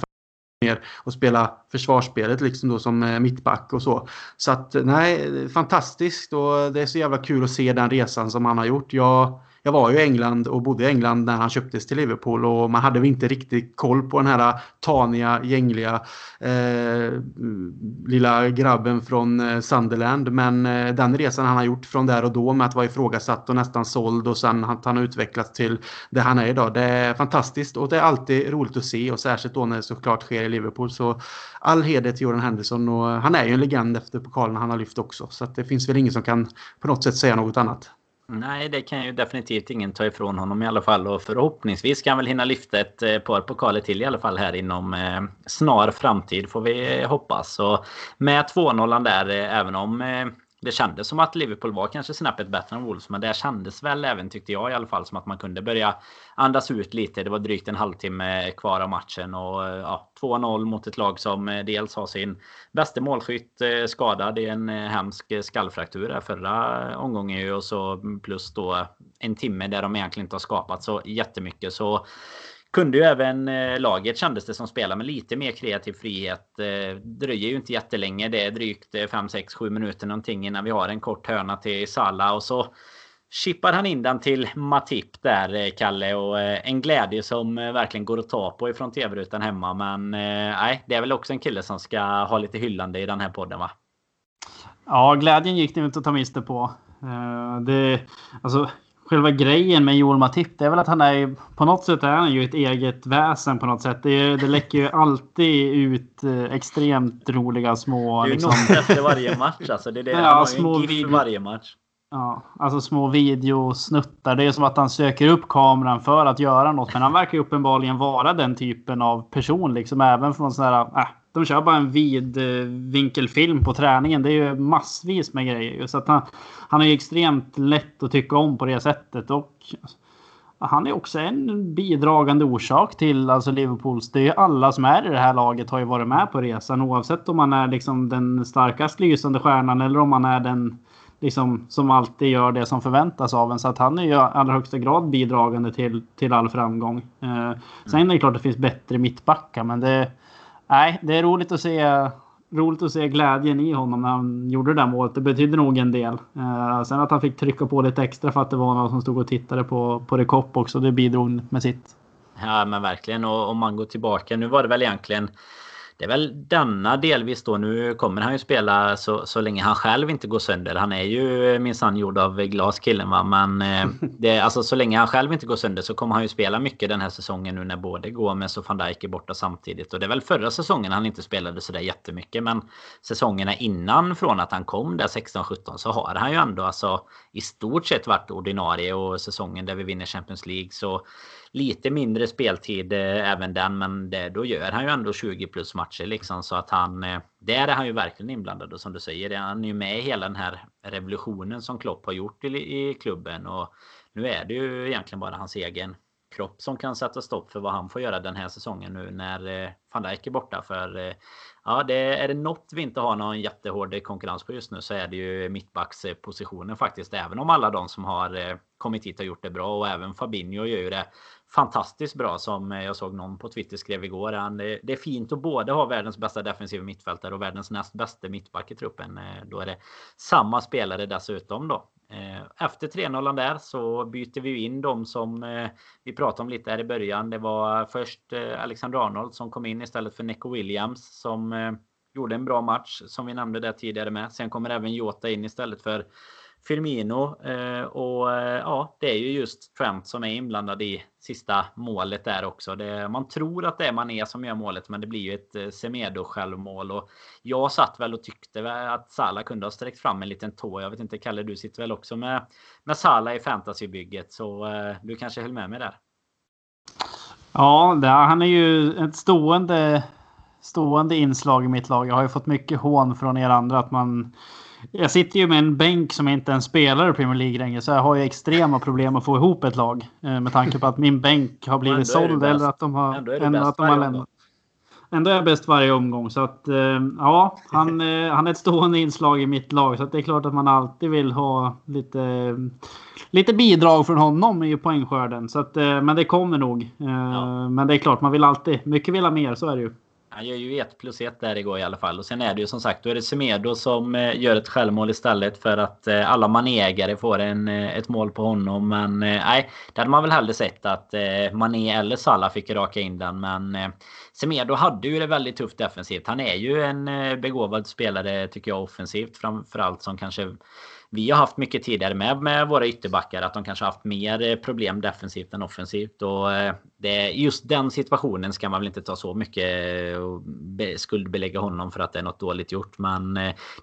ner och spela försvarsspelet liksom då som eh, mittback och så. Så att nej, fantastiskt och det är så jävla kul att se den resan som han har gjort. Jag jag var ju i England och bodde i England när han köptes till Liverpool och man hade väl inte riktigt koll på den här taniga, gängliga eh, lilla grabben från eh, Sunderland. Men eh, den resan han har gjort från där och då med att vara ifrågasatt och nästan såld och sen att han har utvecklats till det han är idag. Det är fantastiskt och det är alltid roligt att se och särskilt då när det såklart sker i Liverpool. Så all heder till Jordan Henderson och han är ju en legend efter pokalen han har lyft också. Så det finns väl ingen som kan på något sätt säga något annat. Nej, det kan ju definitivt ingen ta ifrån honom i alla fall. Och förhoppningsvis kan han väl hinna lyfta ett eh, par pokaler till i alla fall här inom eh, snar framtid får vi hoppas. Så med 2-0 där, eh, även om eh, det kändes som att Liverpool var kanske snäppet bättre än Wolves. Men det kändes väl även, tyckte jag i alla fall, som att man kunde börja andas ut lite. Det var drygt en halvtimme kvar av matchen. Och ja, 2-0 mot ett lag som eh, dels har sin bästa målskytt eh, skadad. i en eh, hemsk skallfraktur förra omgången. Och så plus då en timme där de egentligen inte har skapat så jättemycket. Så kunde ju även eh, laget kändes det som spelar med lite mer kreativ frihet. Eh, dröjer ju inte jättelänge. Det är drygt 5, 6, 7 minuter någonting innan vi har en kort hörna till Sala och så chippar han in den till Matip där, eh, Kalle. Och eh, en glädje som eh, verkligen går att ta på ifrån tv-rutan hemma. Men nej, det är väl också en kille som ska ha lite hyllande i den här podden va? Ja, glädjen gick det inte att ta miste på. Det, alltså, själva grejen med Joel Matip det är väl att han är på något sätt är han ju ett eget väsen på något sätt. Det, det läcker ju alltid ut eh, extremt roliga små... Det är liksom... något efter varje match alltså. Det är det. Ja, han har små ju en varje match. Ja, alltså små videosnuttar. Det är som att han söker upp kameran för att göra något. Men han verkar ju uppenbarligen vara den typen av person liksom. Även från sådana här, äh, de kör bara en vid eh, vinkelfilm på träningen. Det är ju massvis med grejer. Så att han, han är ju extremt lätt att tycka om på det sättet. Och han är också en bidragande orsak till alltså Liverpools. Det är ju alla som är i det här laget har ju varit med på resan oavsett om man är liksom den starkast lysande stjärnan eller om man är den liksom, som alltid gör det som förväntas av en. Så att han är ju i allra högsta grad bidragande till, till all framgång. Eh, sen är det klart att det finns bättre mittbackar, men det, nej, det är roligt att se roligt att se glädjen i honom när han gjorde det där målet. Det betydde nog en del. Eh, sen att han fick trycka på lite extra för att det var någon som stod och tittade på, på Rekop också. Det bidrog med sitt. Ja men verkligen. Och om man går tillbaka. Nu var det väl egentligen det är väl denna delvis då. Nu kommer han ju spela så, så länge han själv inte går sönder. Han är ju minsann gjord av glas killen va. Men eh, det, alltså, så länge han själv inte går sönder så kommer han ju spela mycket den här säsongen nu när både Gomes och van Dijk är borta samtidigt. Och det är väl förra säsongen han inte spelade sådär jättemycket. Men säsongerna innan från att han kom där 16-17 så har han ju ändå alltså i stort sett varit ordinarie. Och säsongen där vi vinner Champions League så lite mindre speltid eh, även den. Men det, då gör han ju ändå 20 plus matcher liksom. Så att han... Eh, där är han ju verkligen inblandad och som du säger. Han är ju med i hela den här revolutionen som Klopp har gjort i, i klubben. Och nu är det ju egentligen bara hans egen kropp som kan sätta stopp för vad han får göra den här säsongen nu när eh, van Dijk är borta. För eh, ja, det, är det något vi inte har någon jättehård konkurrens på just nu så är det ju mittbackspositionen faktiskt. Även om alla de som har eh, kommit hit och gjort det bra och även Fabinho gör ju det fantastiskt bra som jag såg någon på Twitter skrev igår. det är fint att både ha världens bästa defensiva mittfältare och världens näst bästa mittback i truppen. Eh, då är det samma spelare dessutom då. Eh, efter 3-0 där så byter vi in de som eh, vi pratade om lite här i början. Det var först Alexander Arnold som kom in istället för Neco Williams som gjorde en bra match som vi nämnde där tidigare med. Sen kommer även Jota in istället för Firmino. Eh, och eh, ja, det är ju just Trent som är inblandad i sista målet där också. Det, man tror att det är Mané som gör målet, men det blir ju ett eh, Semedo självmål. Och jag satt väl och tyckte att Salah kunde ha sträckt fram en liten tå. Jag vet inte, Kalle, du sitter väl också med, med Salah i fantasybygget, så eh, du kanske höll med mig där? Ja, där, han är ju ett stående, stående inslag i mitt lag. Jag har ju fått mycket hån från er andra att man jag sitter ju med en bänk som inte ens spelar i Premier League längre. Så jag har ju extrema problem att få ihop ett lag. Eh, med tanke på att min bänk har blivit såld eller att de har, ändå att de har lämnat. Ändå är jag bäst varje omgång. Så att eh, ja, han, eh, han är ett stående inslag i mitt lag. Så det är klart att man alltid vill ha lite, lite bidrag från honom i poängskörden. Så att, men det kommer nog. Ja. Men det är klart, man vill alltid. Mycket vill ha mer, så är det ju. Han gör ju 1 plus 1 där igår i alla fall. Och sen är det ju som sagt, då är det Semedo som eh, gör ett självmål istället för att eh, alla manägare får en, eh, ett mål på honom. Men nej, det hade man väl hellre sett att Mané eller Salah fick raka in den. Men Semedo hade ju det väldigt tufft defensivt. Han är ju en begåvad spelare tycker jag offensivt framförallt som kanske vi har haft mycket tidigare med, med våra ytterbackar. Att de kanske haft mer eh, problem defensivt än offensivt. Och eh, det, just den situationen ska man väl inte ta så mycket eh, och skuldbelägga honom för att det är något dåligt gjort. Men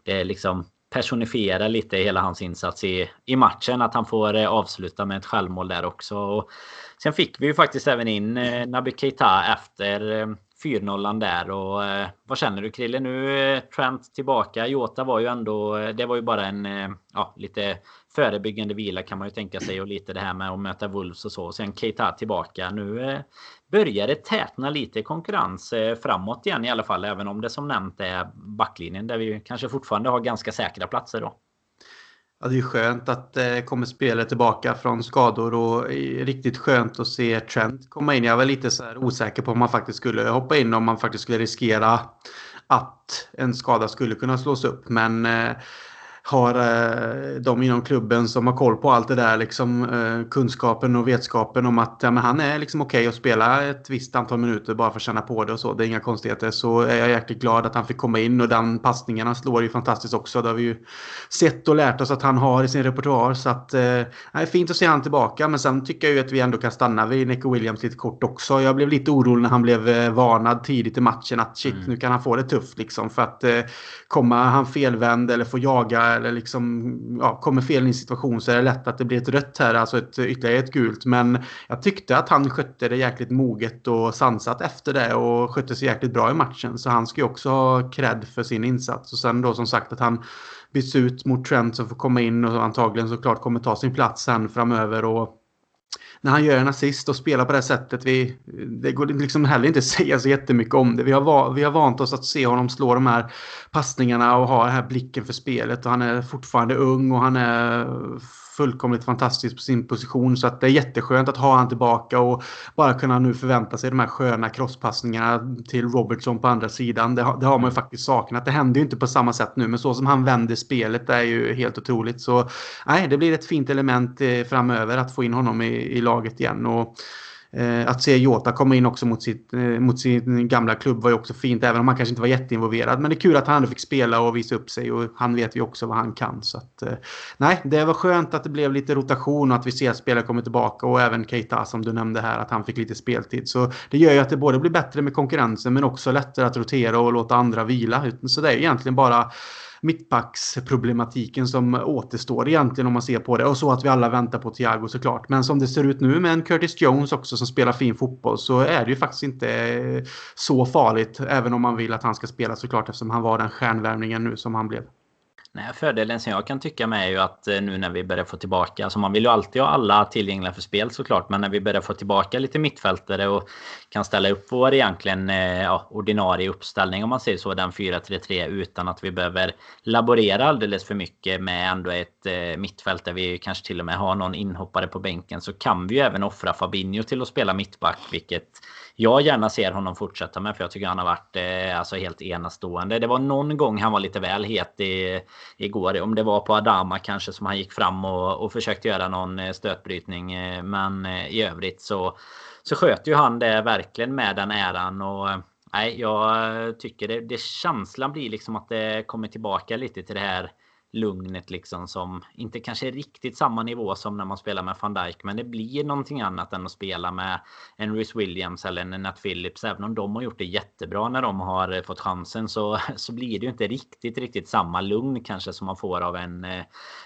det är liksom personifiera lite hela hans insats i, i matchen. Att han får avsluta med ett självmål där också. Och sen fick vi ju faktiskt även in Naby Keita efter 4-0 där och eh, vad känner du Krille? Nu eh, Trent tillbaka. Jota var ju ändå, eh, det var ju bara en eh, ja, lite förebyggande vila kan man ju tänka sig och lite det här med att möta Wolves och så. och Sen Keita tillbaka. Nu eh, börjar det tätna lite konkurrens eh, framåt igen i alla fall. Även om det som nämnt är backlinjen där vi kanske fortfarande har ganska säkra platser då. Ja, det är skönt att det eh, kommer spelare tillbaka från skador och riktigt skönt att se Trent komma in. Jag var lite så osäker på om man faktiskt skulle hoppa in om man faktiskt skulle riskera att en skada skulle kunna slås upp. Men eh, har eh, de inom klubben som har koll på allt det där, liksom, eh, kunskapen och vetskapen om att ja, men han är liksom okej okay att spela ett visst antal minuter bara för att känna på det och så. Det är inga konstigheter. Så är jag jäkligt glad att han fick komma in och den passningen han slår är ju fantastiskt också. Det har vi ju sett och lärt oss att han har i sin repertoar. Så att, eh, det är fint att se han tillbaka. Men sen tycker jag ju att vi ändå kan stanna vid Nico Williams lite kort också. Jag blev lite orolig när han blev eh, varnad tidigt i matchen att shit, mm. nu kan han få det tufft liksom. För att eh, komma han felvänd eller få jaga eller liksom ja, kommer fel i en situation så är det lätt att det blir ett rött här, alltså ett, ytterligare ett gult. Men jag tyckte att han skötte det jäkligt moget och sansat efter det och skötte sig jäkligt bra i matchen. Så han ska ju också ha cred för sin insats. Och sen då som sagt att han byts ut mot Trent som får komma in och antagligen såklart kommer ta sin plats sen framöver. Och när han gör en assist och spelar på det sättet. Vi, det går liksom heller inte att säga så jättemycket om det. Vi har, vi har vant oss att se honom slå de här passningarna och ha den här blicken för spelet. Och han är fortfarande ung och han är fullkomligt fantastisk på sin position. Så att det är jätteskönt att ha han tillbaka och bara kunna nu förvänta sig de här sköna crosspassningarna till Robertson på andra sidan. Det, det har man ju faktiskt saknat. Det händer ju inte på samma sätt nu, men så som han vänder spelet är ju helt otroligt. Så nej, det blir ett fint element eh, framöver att få in honom i, i laget igen. Och, Eh, att se Jota komma in också mot, sitt, eh, mot sin gamla klubb var ju också fint, även om han kanske inte var jätteinvolverad. Men det är kul att han fick spela och visa upp sig och han vet ju också vad han kan. Så att, eh, nej, det var skönt att det blev lite rotation och att vi ser att spelare kommer tillbaka och även Keita som du nämnde här, att han fick lite speltid. Så det gör ju att det både blir bättre med konkurrensen men också lättare att rotera och låta andra vila. Så det är egentligen bara mittbacksproblematiken som återstår egentligen om man ser på det. Och så att vi alla väntar på Thiago såklart. Men som det ser ut nu med en Curtis Jones också som spelar fin fotboll så är det ju faktiskt inte eh, så farligt. Även om man vill att han ska spela såklart eftersom han var den stjärnvärmningen nu som han blev. Nej, fördelen som jag kan tycka med är ju att eh, nu när vi börjar få tillbaka, alltså man vill ju alltid ha alla tillgängliga för spel såklart, men när vi börjar få tillbaka lite mittfältare och kan ställa upp vår egentligen eh, ja, ordinarie uppställning om man säger så, den 4-3-3 utan att vi behöver laborera alldeles för mycket med ändå ett eh, mittfält där vi kanske till och med har någon inhoppare på bänken så kan vi ju även offra Fabinho till att spela mittback, vilket jag gärna ser honom fortsätta med för jag tycker han har varit eh, alltså helt enastående. Det var någon gång han var lite väl het i, igår. Om det var på Adama kanske som han gick fram och, och försökte göra någon eh, stötbrytning. Eh, men eh, i övrigt så, så sköter ju han det verkligen med den äran. Och, eh, nej, jag tycker det, det känslan blir liksom att det kommer tillbaka lite till det här lugnet liksom som inte kanske är riktigt samma nivå som när man spelar med van Dijk. Men det blir någonting annat än att spela med en Rhys Williams eller en Nat Phillips. Även om de har gjort det jättebra när de har eh, fått chansen så, så blir det ju inte riktigt, riktigt samma lugn kanske som man får av en eh,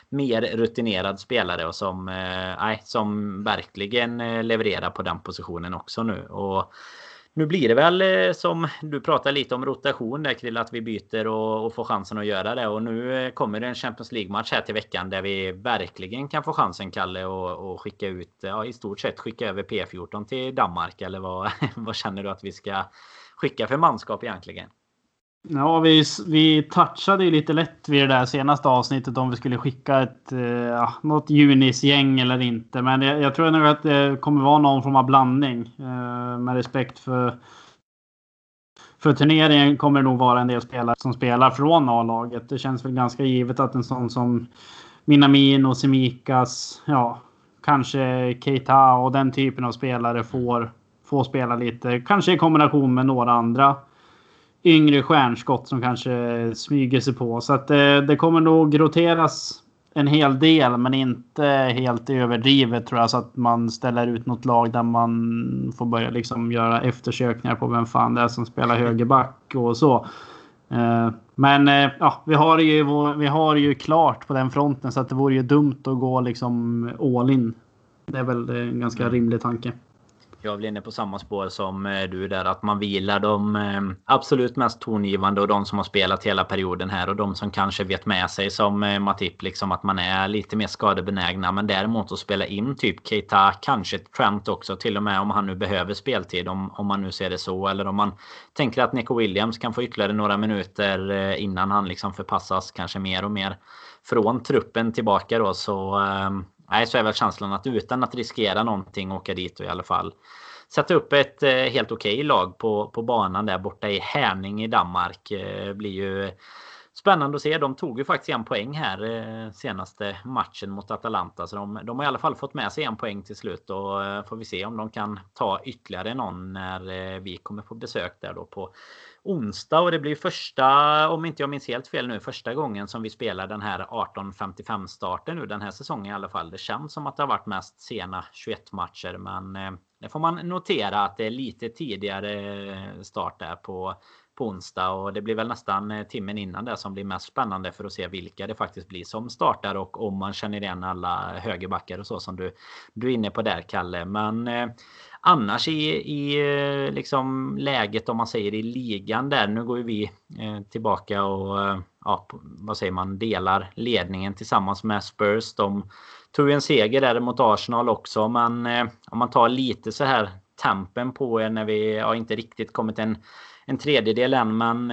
mer rutinerad spelare och som, eh, som verkligen eh, levererar på den positionen också nu. Och nu blir det väl eh, som du pratar lite om rotation där Krill, att vi byter och, och får chansen att göra det. Och nu eh, kommer det en Champions League-match här till veckan där vi verkligen kan få chansen, Kalle, och, och skicka ut, ja i stort sett skicka över P14 till Danmark. Eller vad, vad känner du att vi ska skicka för manskap egentligen? Ja, vi, vi touchade ju lite lätt vid det där senaste avsnittet om vi skulle skicka ett, eh, ah, något Junis-gäng eller inte. Men jag, jag, tror nog att det kommer vara någon form av blandning. Eh, med respekt för, för turneringen kommer det nog vara en del spelare som spelar från A-laget. Det känns väl ganska givet att en sån som Minamin och Semikas, ja, kanske Keita och den typen av spelare får, får spela lite. Kanske i kombination med några andra yngre stjärnskott som kanske smyger sig på. Så att det, eh, det kommer nog roteras en hel del, men inte helt överdrivet tror jag. Så att man ställer ut något lag där man får börja liksom göra eftersökningar på vem fan det är som spelar högerback och så. Eh, men eh, ja, vi har, ju, vi har ju klart på den fronten så att det vore ju dumt att gå liksom all in. Det är väl en ganska rimlig tanke jag är väl inne på samma spår som eh, du där. Att man vilar de eh, absolut mest tongivande och de som har spelat hela perioden här. Och de som kanske vet med sig som eh, Matip. Liksom att man är lite mer skadebenägna. Men däremot att spela in typ Keita, kanske Trent också. Till och med om han nu behöver speltid. Om, om man nu ser det så. Eller om man tänker att Nico Williams kan få ytterligare några minuter innan han liksom förpassas kanske mer och mer från truppen tillbaka då. Så Nej, så är väl känslan att utan att riskera någonting åka dit och i alla fall sätta upp ett eh, helt okej okay lag på, på banan där borta i Härning i Danmark. Eh, blir ju spännande att se. De tog ju faktiskt en poäng här eh, senaste matchen mot Atalanta. Så de, de har i alla fall fått med sig en poäng till slut. Och får vi se om de kan ta ytterligare någon när vi kommer på besök där då på onsdag och det blir första, om inte jag minns helt fel nu, första gången som vi spelar den här 18.55 starten nu den här säsongen i alla fall. Det känns som att det har varit mest sena 21 matcher, men eh, det får man notera att det är lite tidigare eh, start där på på onsdag och det blir väl nästan eh, timmen innan det som blir mest spännande för att se vilka det faktiskt blir som startar och om man känner igen alla högerbackar och så som du, du är inne på där Kalle. Men eh, annars i, i eh, liksom läget om man säger i ligan där. Nu går ju vi eh, tillbaka och eh, ja, vad säger man delar ledningen tillsammans med Spurs. De tog en seger där mot Arsenal också men om man tar lite så här tempen på er när vi har inte riktigt kommit en, en tredjedel än men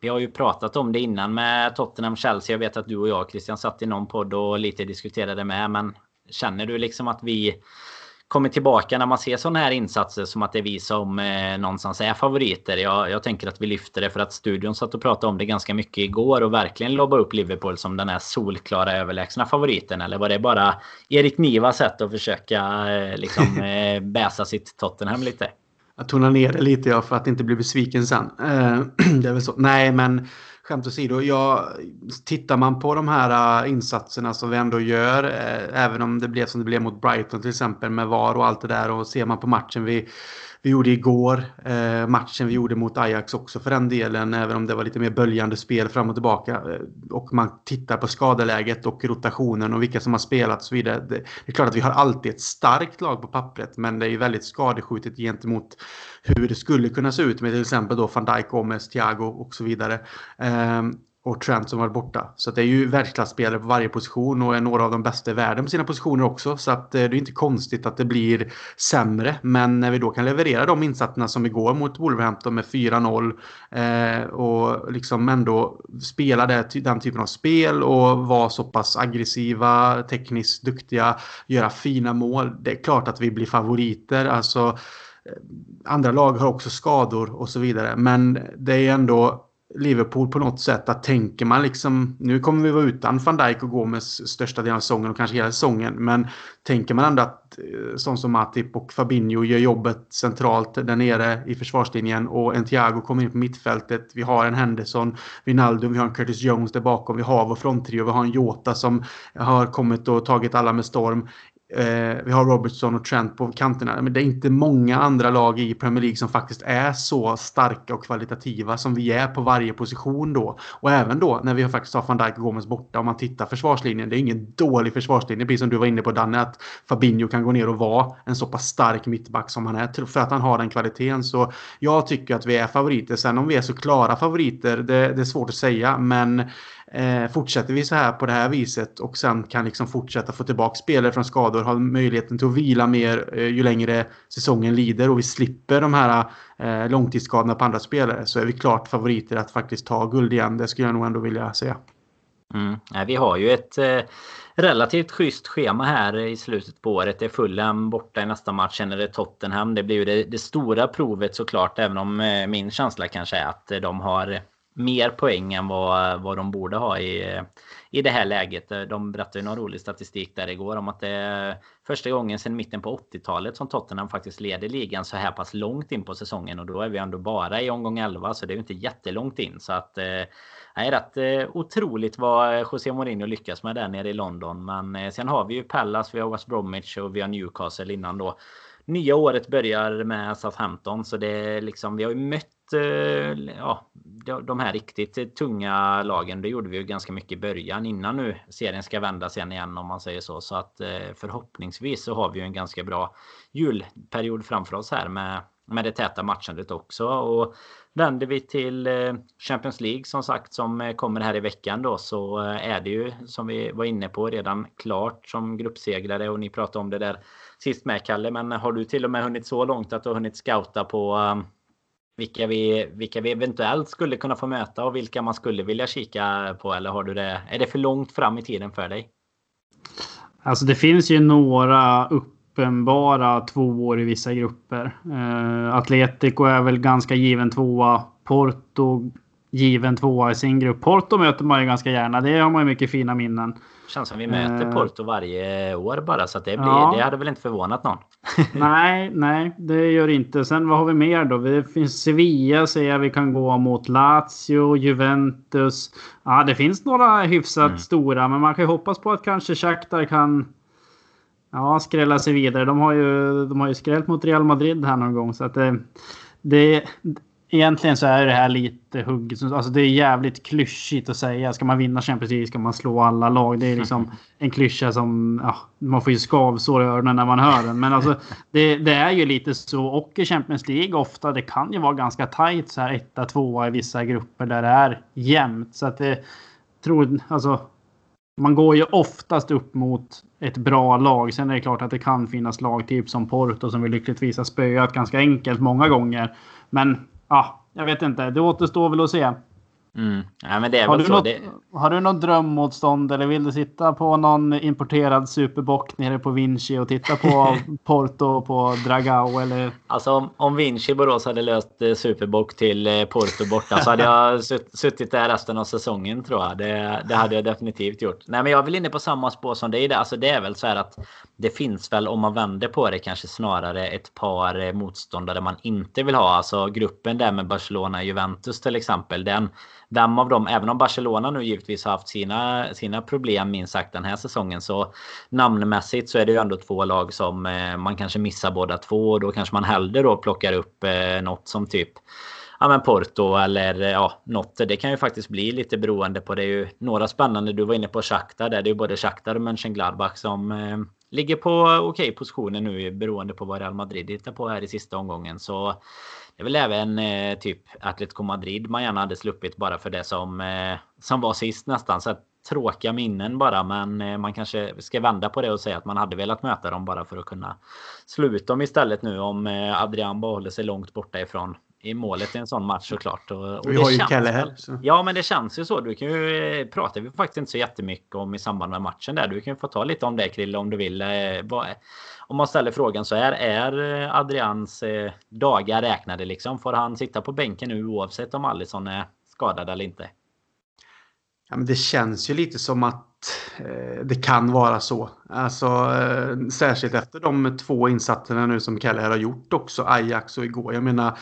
vi har ju pratat om det innan med Tottenham Chelsea. Jag vet att du och jag Christian satt i någon podd och lite diskuterade med men känner du liksom att vi kommer tillbaka när man ser sådana här insatser som att det är vi som eh, någonstans är favoriter. Jag, jag tänker att vi lyfter det för att studion satt och pratade om det ganska mycket igår och verkligen lobba upp Liverpool som den här solklara överlägsna favoriten. Eller var det bara Erik Nivas sätt att försöka eh, liksom eh, bäsa sitt Tottenham lite? Jag tonar ner det lite ja, för att inte bli besviken sen. Eh, det är väl så. Nej, men skämt åsido. Ja, tittar man på de här äh, insatserna som vi ändå gör, äh, även om det blev som det blev mot Brighton till exempel med VAR och allt det där och ser man på matchen vi vi gjorde igår. Eh, matchen vi gjorde mot Ajax också för den delen, även om det var lite mer böljande spel fram och tillbaka. Eh, och man tittar på skadeläget och rotationen och vilka som har spelat och så vidare. Det, det, är klart att vi har alltid ett starkt lag på pappret, men det är ju väldigt skadeskjutet gentemot hur det skulle kunna se ut med till exempel då van Dijk, Gomez, Thiago och så vidare. Eh, och Trent som varit borta. Så det är ju världsklasspelare på varje position och är några av de bästa i världen på sina positioner också. Så att eh, det är inte konstigt att det blir sämre. Men när vi då kan leverera de insatserna som igår mot Wolverhampton med 4-0 eh, och liksom ändå spela det, den typen av spel och vara så pass aggressiva, tekniskt duktiga, göra fina mål. Det är klart att vi blir favoriter. Alltså, eh, andra lag har också skador och så vidare. Men det är ändå Liverpool på något sätt att tänker man liksom nu kommer vi vara utan van Dijk och Gomes största delen av säsongen och kanske hela säsongen men tänker man ändå att eh, sån som Matip och Fabinho gör jobbet centralt där nere i försvarslinjen och en Thiago kommer in på mittfältet. Vi har en Henderson, Wijnaldum, vi har en Curtis Jones där bakom, vi har vår fronttrio, vi har en Jota som har kommit och tagit alla med storm. Eh, vi har Robertson och Trent på kanterna. Men det är inte många andra lag i Premier League som faktiskt är så starka och kvalitativa som vi är på varje position då. Och även då när vi faktiskt har van Dijk och Gomes borta. Om man tittar försvarslinjen. Det är ingen dålig försvarslinje. Precis som du var inne på Danne. Att Fabinho kan gå ner och vara en så pass stark mittback som han är. För att han har den kvaliteten. Så jag tycker att vi är favoriter. Sen om vi är så klara favoriter. Det, det är svårt att säga. Men Eh, fortsätter vi så här på det här viset och sen kan liksom fortsätta få tillbaka spelare från skador, ha möjligheten till att vila mer eh, ju längre säsongen lider och vi slipper de här eh, långtidsskadorna på andra spelare så är vi klart favoriter att faktiskt ta guld igen. Det skulle jag nog ändå vilja säga. Mm. Vi har ju ett eh, relativt schysst schema här i slutet på året. Det är Fulham borta i nästa match. Sen är det Tottenham. Det blir ju det, det stora provet såklart. Även om eh, min känsla kanske är att eh, de har mer poäng än vad, vad de borde ha i, i det här läget. De berättade ju någon rolig statistik där igår om att det är första gången sedan mitten på 80-talet som Tottenham faktiskt leder ligan så här pass långt in på säsongen och då är vi ändå bara i omgång 11 så det är ju inte jättelångt in så att eh, det är rätt eh, otroligt vad José Mourinho lyckas med där nere i London. Men eh, sen har vi ju Pallas, vi har West Bromwich och vi har Newcastle innan då. Nya året börjar med Southampton så det är liksom vi har ju mött eh, ja, de här riktigt tunga lagen, det gjorde vi ju ganska mycket i början innan nu serien ska vända sen igen om man säger så. Så att eh, förhoppningsvis så har vi ju en ganska bra julperiod framför oss här med, med det täta matchandet också. Och vänder vi till eh, Champions League som sagt som eh, kommer här i veckan då så eh, är det ju som vi var inne på redan klart som gruppsegrare och ni pratade om det där sist med Kalle. Men har du till och med hunnit så långt att du har hunnit scouta på vilka vi, vilka vi eventuellt skulle kunna få möta och vilka man skulle vilja kika på? Eller har du det, är det för långt fram i tiden för dig? Alltså det finns ju några upp uppenbara tvåor i vissa grupper. Uh, Atletico är väl ganska given tvåa. Porto given tvåa i sin grupp. Porto möter man ju ganska gärna. Det har man ju mycket fina minnen. Känns som vi möter uh, Porto varje år bara så det, blir, ja. det hade väl inte förvånat någon. nej, nej, det gör det inte. Sen vad har vi mer då? Det finns Sevilla ser jag vi kan gå mot Lazio, Juventus. Ja, det finns några hyfsat mm. stora, men man kan ju hoppas på att kanske Shakhtar kan ja, skrälla sig vidare. De har ju, de har ju skrällt mot Real Madrid här någon gång så att det, det egentligen så är det här lite hugget. Alltså det är jävligt klyschigt att säga. Ska man vinna Champions League ska man slå alla lag. Det är liksom en klyscha som ja, man får ju skavsår i öronen när man hör den. Men alltså det, det, är ju lite så. Och i Champions League ofta, det kan ju vara ganska tajt så här etta, tvåa i vissa grupper där det är jämnt. Så att det tror, alltså man går ju oftast upp mot ett bra lag. Sen är det klart att det kan finnas lag typ som Porto som vi lyckligtvis har spöat ganska enkelt många gånger. Men ja, jag vet inte. Det återstår väl att se. Mm. Ja, men det är har, väl du så. något, Det... har du något drömmotstånd eller vill du sitta på någon importerad superbock nere på Vinci och titta på Porto på Dragao eller? Alltså om, om Vinci Borås hade löst eh, superbock till eh, Porto borta så hade jag sutt, suttit där resten av säsongen tror jag. Det, det hade jag definitivt gjort. Nej, men jag vill inne på samma spår som dig. Alltså det är väl så här att det finns väl om man vänder på det kanske snarare ett par eh, motståndare man inte vill ha. Alltså gruppen där med Barcelona Juventus till exempel. Den vem av dem, även om Barcelona nu givetvis har haft sina, sina problem minst sagt den här säsongen så namnmässigt så är det ju ändå två lag som eh, man kanske missar båda två och då kanske man hellre då plockar upp eh, något som typ ja, men Porto eller eh, ja, något. Det kan ju faktiskt bli lite beroende på. Det är ju några spännande. Du var inne på Shakhtar där. Det är ju både Shakhtar och Mönchengladbach som eh, ligger på okej okay positioner nu beroende på vad Real Madrid hittar på här i sista omgången. Så är väl även eh, typ Atletico Madrid man gärna hade sluppit bara för det som, eh, som var sist nästan. Så tråkiga minnen bara. Men eh, man kanske ska vända på det och säga att man hade velat möta dem bara för att kunna slå ut dem istället nu om eh, Adrian håller sig långt borta ifrån i målet i en sån match såklart. Och, och vi har ju Kalle här. Så. Ja, men det känns ju så. Du kan ju eh, pratar vi faktiskt inte så jättemycket om i samband med matchen där. Du kan få ta lite om det Krille om du vill. Eh, om man ställer frågan så är, är eh, Adrians dagar räknade liksom? Får han sitta på bänken nu oavsett om Alisson är skadad eller inte? Ja, men det känns ju lite som att eh, det kan vara så. Alltså, eh, särskilt efter de två insatserna nu som Kalle har gjort också, Ajax och igår. Jag menar,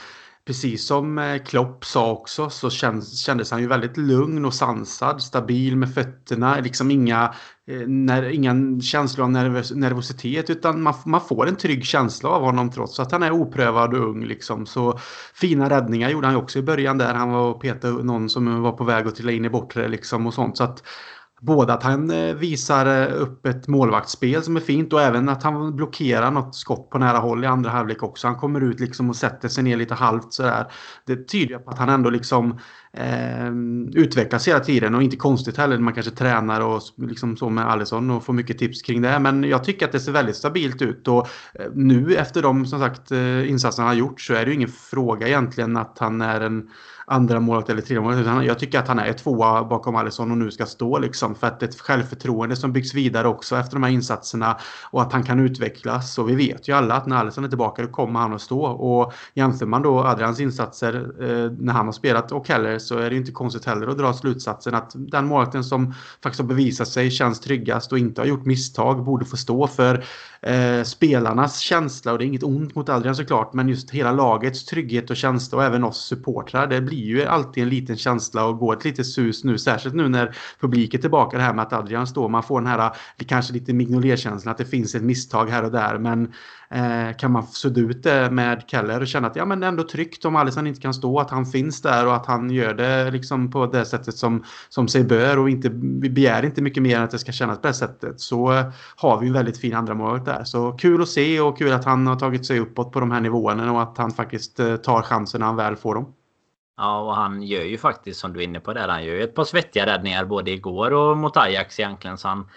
precis som eh, Klopp sa också så kändes, han ju väldigt lugn och sansad, stabil med fötterna. Liksom inga, eh, när, inga känslor av nervös, nervositet utan man, man får en trygg känsla av honom trots att han är oprövad och ung. Liksom. Så fina räddningar gjorde han ju också i början där. Han var och petade någon som var på väg att trilla in i bortre liksom och sånt. Så att, Både att han eh, visar eh, upp ett målvaktsspel som är fint och även att han blockerar något skott på nära håll i andra halvlek också. Han kommer ut liksom och sätter sig ner lite halvt sådär. Det tyder på att han ändå liksom eh, utvecklas hela tiden och inte konstigt heller. Man kanske tränar och liksom så med Alisson och får mycket tips kring det. Men jag tycker att det ser väldigt stabilt ut och eh, nu efter de som sagt insatserna han har gjort så är det ju ingen fråga egentligen att han är en andra målet eller tredje målet. Jag tycker att han är tvåa bakom Alisson och nu ska stå liksom. För att ett självförtroende som byggs vidare också efter de här insatserna och att han kan utvecklas. Och vi vet ju alla att när Alisson är tillbaka då kommer han att stå. Och jämför man då Adrians insatser eh, när han har spelat och Keller så är det inte konstigt heller att dra slutsatsen att den målvakten som faktiskt har bevisat sig känns tryggast och inte har gjort misstag borde få stå för eh, spelarnas känsla. Och det är inget ont mot Adrian såklart men just hela lagets trygghet och känsla och även oss supportrar. Det blir ju alltid en liten känsla och går ett litet sus nu. Särskilt nu när publiken är tillbaka det här med att Adrian står. Man får den här eh, kanske lite Mignolet-känslan att det finns ett misstag här och där. Men Eh, kan man sudda ut det med Keller och känna att ja, men det är ändå tryggt om Alisson inte kan stå, att han finns där och att han gör det liksom på det sättet som, som sig bör och inte, vi begär inte mycket mer än att det ska kännas på det sättet. Så har vi en väldigt fin andra mål där. Så kul att se och kul att han har tagit sig uppåt på de här nivåerna och att han faktiskt eh, tar chansen när han väl får dem. Ja, och han gör ju faktiskt som du är inne på där. Han gör ju ett par svettiga räddningar både igår och mot Ajax egentligen. Så han,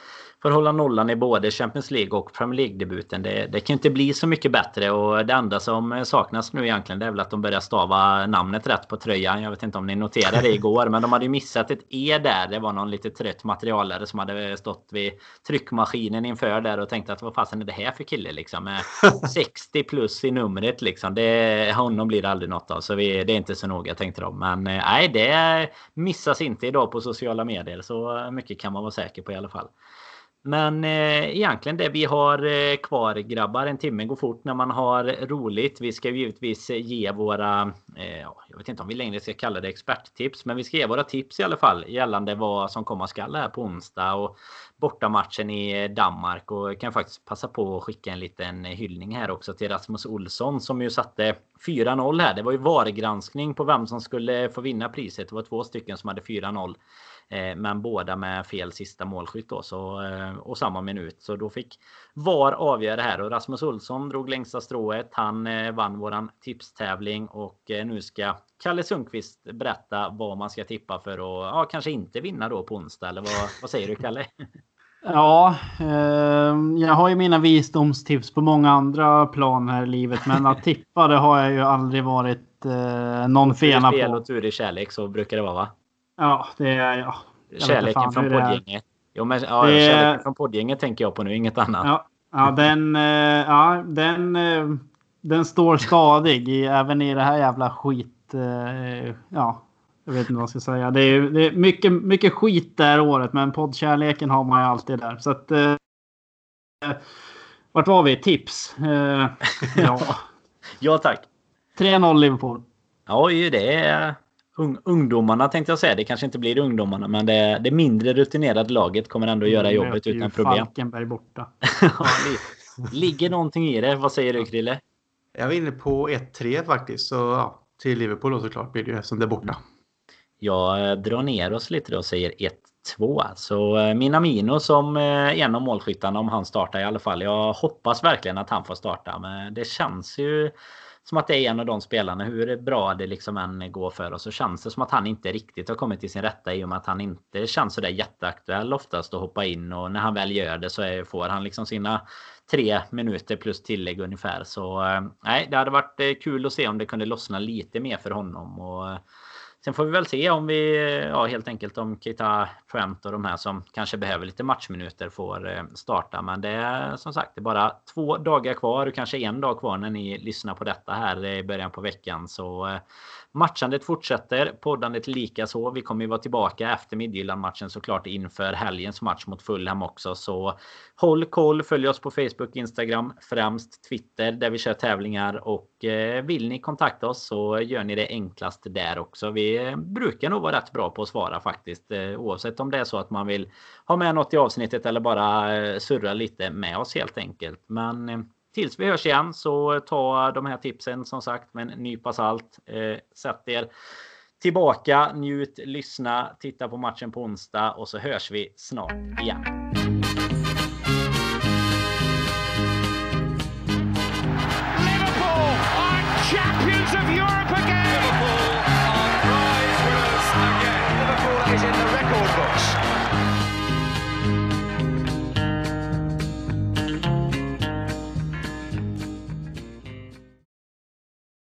för hålla nollan i både Champions League och Premier League-debuten. Det, det kan inte bli så mycket bättre och det enda som saknas nu egentligen det är väl att de börjar stava namnet rätt på tröjan. Jag vet inte om ni noterade det igår men de hade ju missat ett E där. Det var någon lite trött materialare som hade stått vid tryckmaskinen inför där och tänkt att vad fasen är det här för kille liksom? Med 60 plus i numret liksom. Det, honom blir det aldrig något av så vi, det är inte så noga tänkte de. Men eh, nej, det missas inte idag på sociala medier så mycket kan man vara säker på i alla fall. Men eh, egentligen det vi har eh, kvar grabbar, en timme går fort när man har roligt. Vi ska givetvis eh, ge våra eh, jag vet inte om vi längre ska kalla det experttips, men vi ska ge våra tips i alla fall gällande vad som komma skall här på onsdag och bortamatchen i eh, Danmark och kan faktiskt passa på att skicka en liten hyllning här också till Rasmus Olsson som ju satte 4-0 här. Det var ju VAR-granskning på vem som skulle få vinna priset. Det var två stycken som hade 4-0. Eh, men båda med fel sista målskytt då, så, eh, och samma minut. Så då fick VAR avgöra det här och Rasmus Olsson drog längsta strået. Han eh, vann våran tipstävling och nu ska Kalle Sundqvist berätta vad man ska tippa för att ja, kanske inte vinna då på onsdag. Eller vad, vad säger du Kalle? Ja, eh, jag har ju mina visdomstips på många andra plan här i livet. Men att tippa det har jag ju aldrig varit eh, någon fena på. Spel och tur i kärlek så brukar det vara va? Ja, det är jag. Kärleken från poddgänget. Jo, men ja, det... kärleken från poddgänget tänker jag på nu, inget annat. Ja, ja den, eh, ja, den, eh, den står stadig i, även i det här jävla skit. Eh, ja, jag vet inte vad jag ska säga. Det är, det är mycket, mycket skit det här året, men poddkärleken har man ju alltid där. Så att, eh, vart var vi? Tips? Eh, ja. ja, tack. 3-0 Liverpool. Ja, det är ungdomarna tänkte jag säga. Det kanske inte blir ungdomarna, men det, det mindre rutinerade laget kommer ändå göra mm, jobbet utan problem. Falkenberg borta. ja, ligger någonting i det. Vad säger du Krille? Jag var inne på 1-3 faktiskt. Så ja, till Liverpool då såklart blir det ju eftersom det är borta. Jag eh, drar ner oss lite då och säger 1-2. Så eh, Minamino som eh, en av målskyttarna om han startar i alla fall. Jag hoppas verkligen att han får starta. Men det känns ju som att det är en av de spelarna. Hur bra det liksom än går för oss så känns det som att han inte riktigt har kommit till sin rätta i och med att han inte känns sådär jätteaktuell oftast att hoppa in och när han väl gör det så är, får han liksom sina tre minuter plus tillägg ungefär. Så eh, nej, det hade varit eh, kul att se om det kunde lossna lite mer för honom. Och Sen får vi väl se om vi, ja helt enkelt om Kita Trent och de här som kanske behöver lite matchminuter får eh, starta. Men det är som sagt det är bara två dagar kvar och kanske en dag kvar när ni lyssnar på detta här i början på veckan. Så eh, Matchandet fortsätter, poddandet lika så. Vi kommer ju vara tillbaka efter Midtjylland-matchen såklart inför helgens match mot Fulham också. Så håll koll, följ oss på Facebook, Instagram, främst Twitter där vi kör tävlingar. Och eh, vill ni kontakta oss så gör ni det enklast där också. Vi eh, brukar nog vara rätt bra på att svara faktiskt. Eh, oavsett om det är så att man vill ha med något i avsnittet eller bara surra lite med oss helt enkelt. Men tills vi hörs igen så ta de här tipsen som sagt med en nypa salt. Eh, sätt er tillbaka, njut, lyssna, titta på matchen på onsdag och så hörs vi snart igen. Liverpool are champions of Europe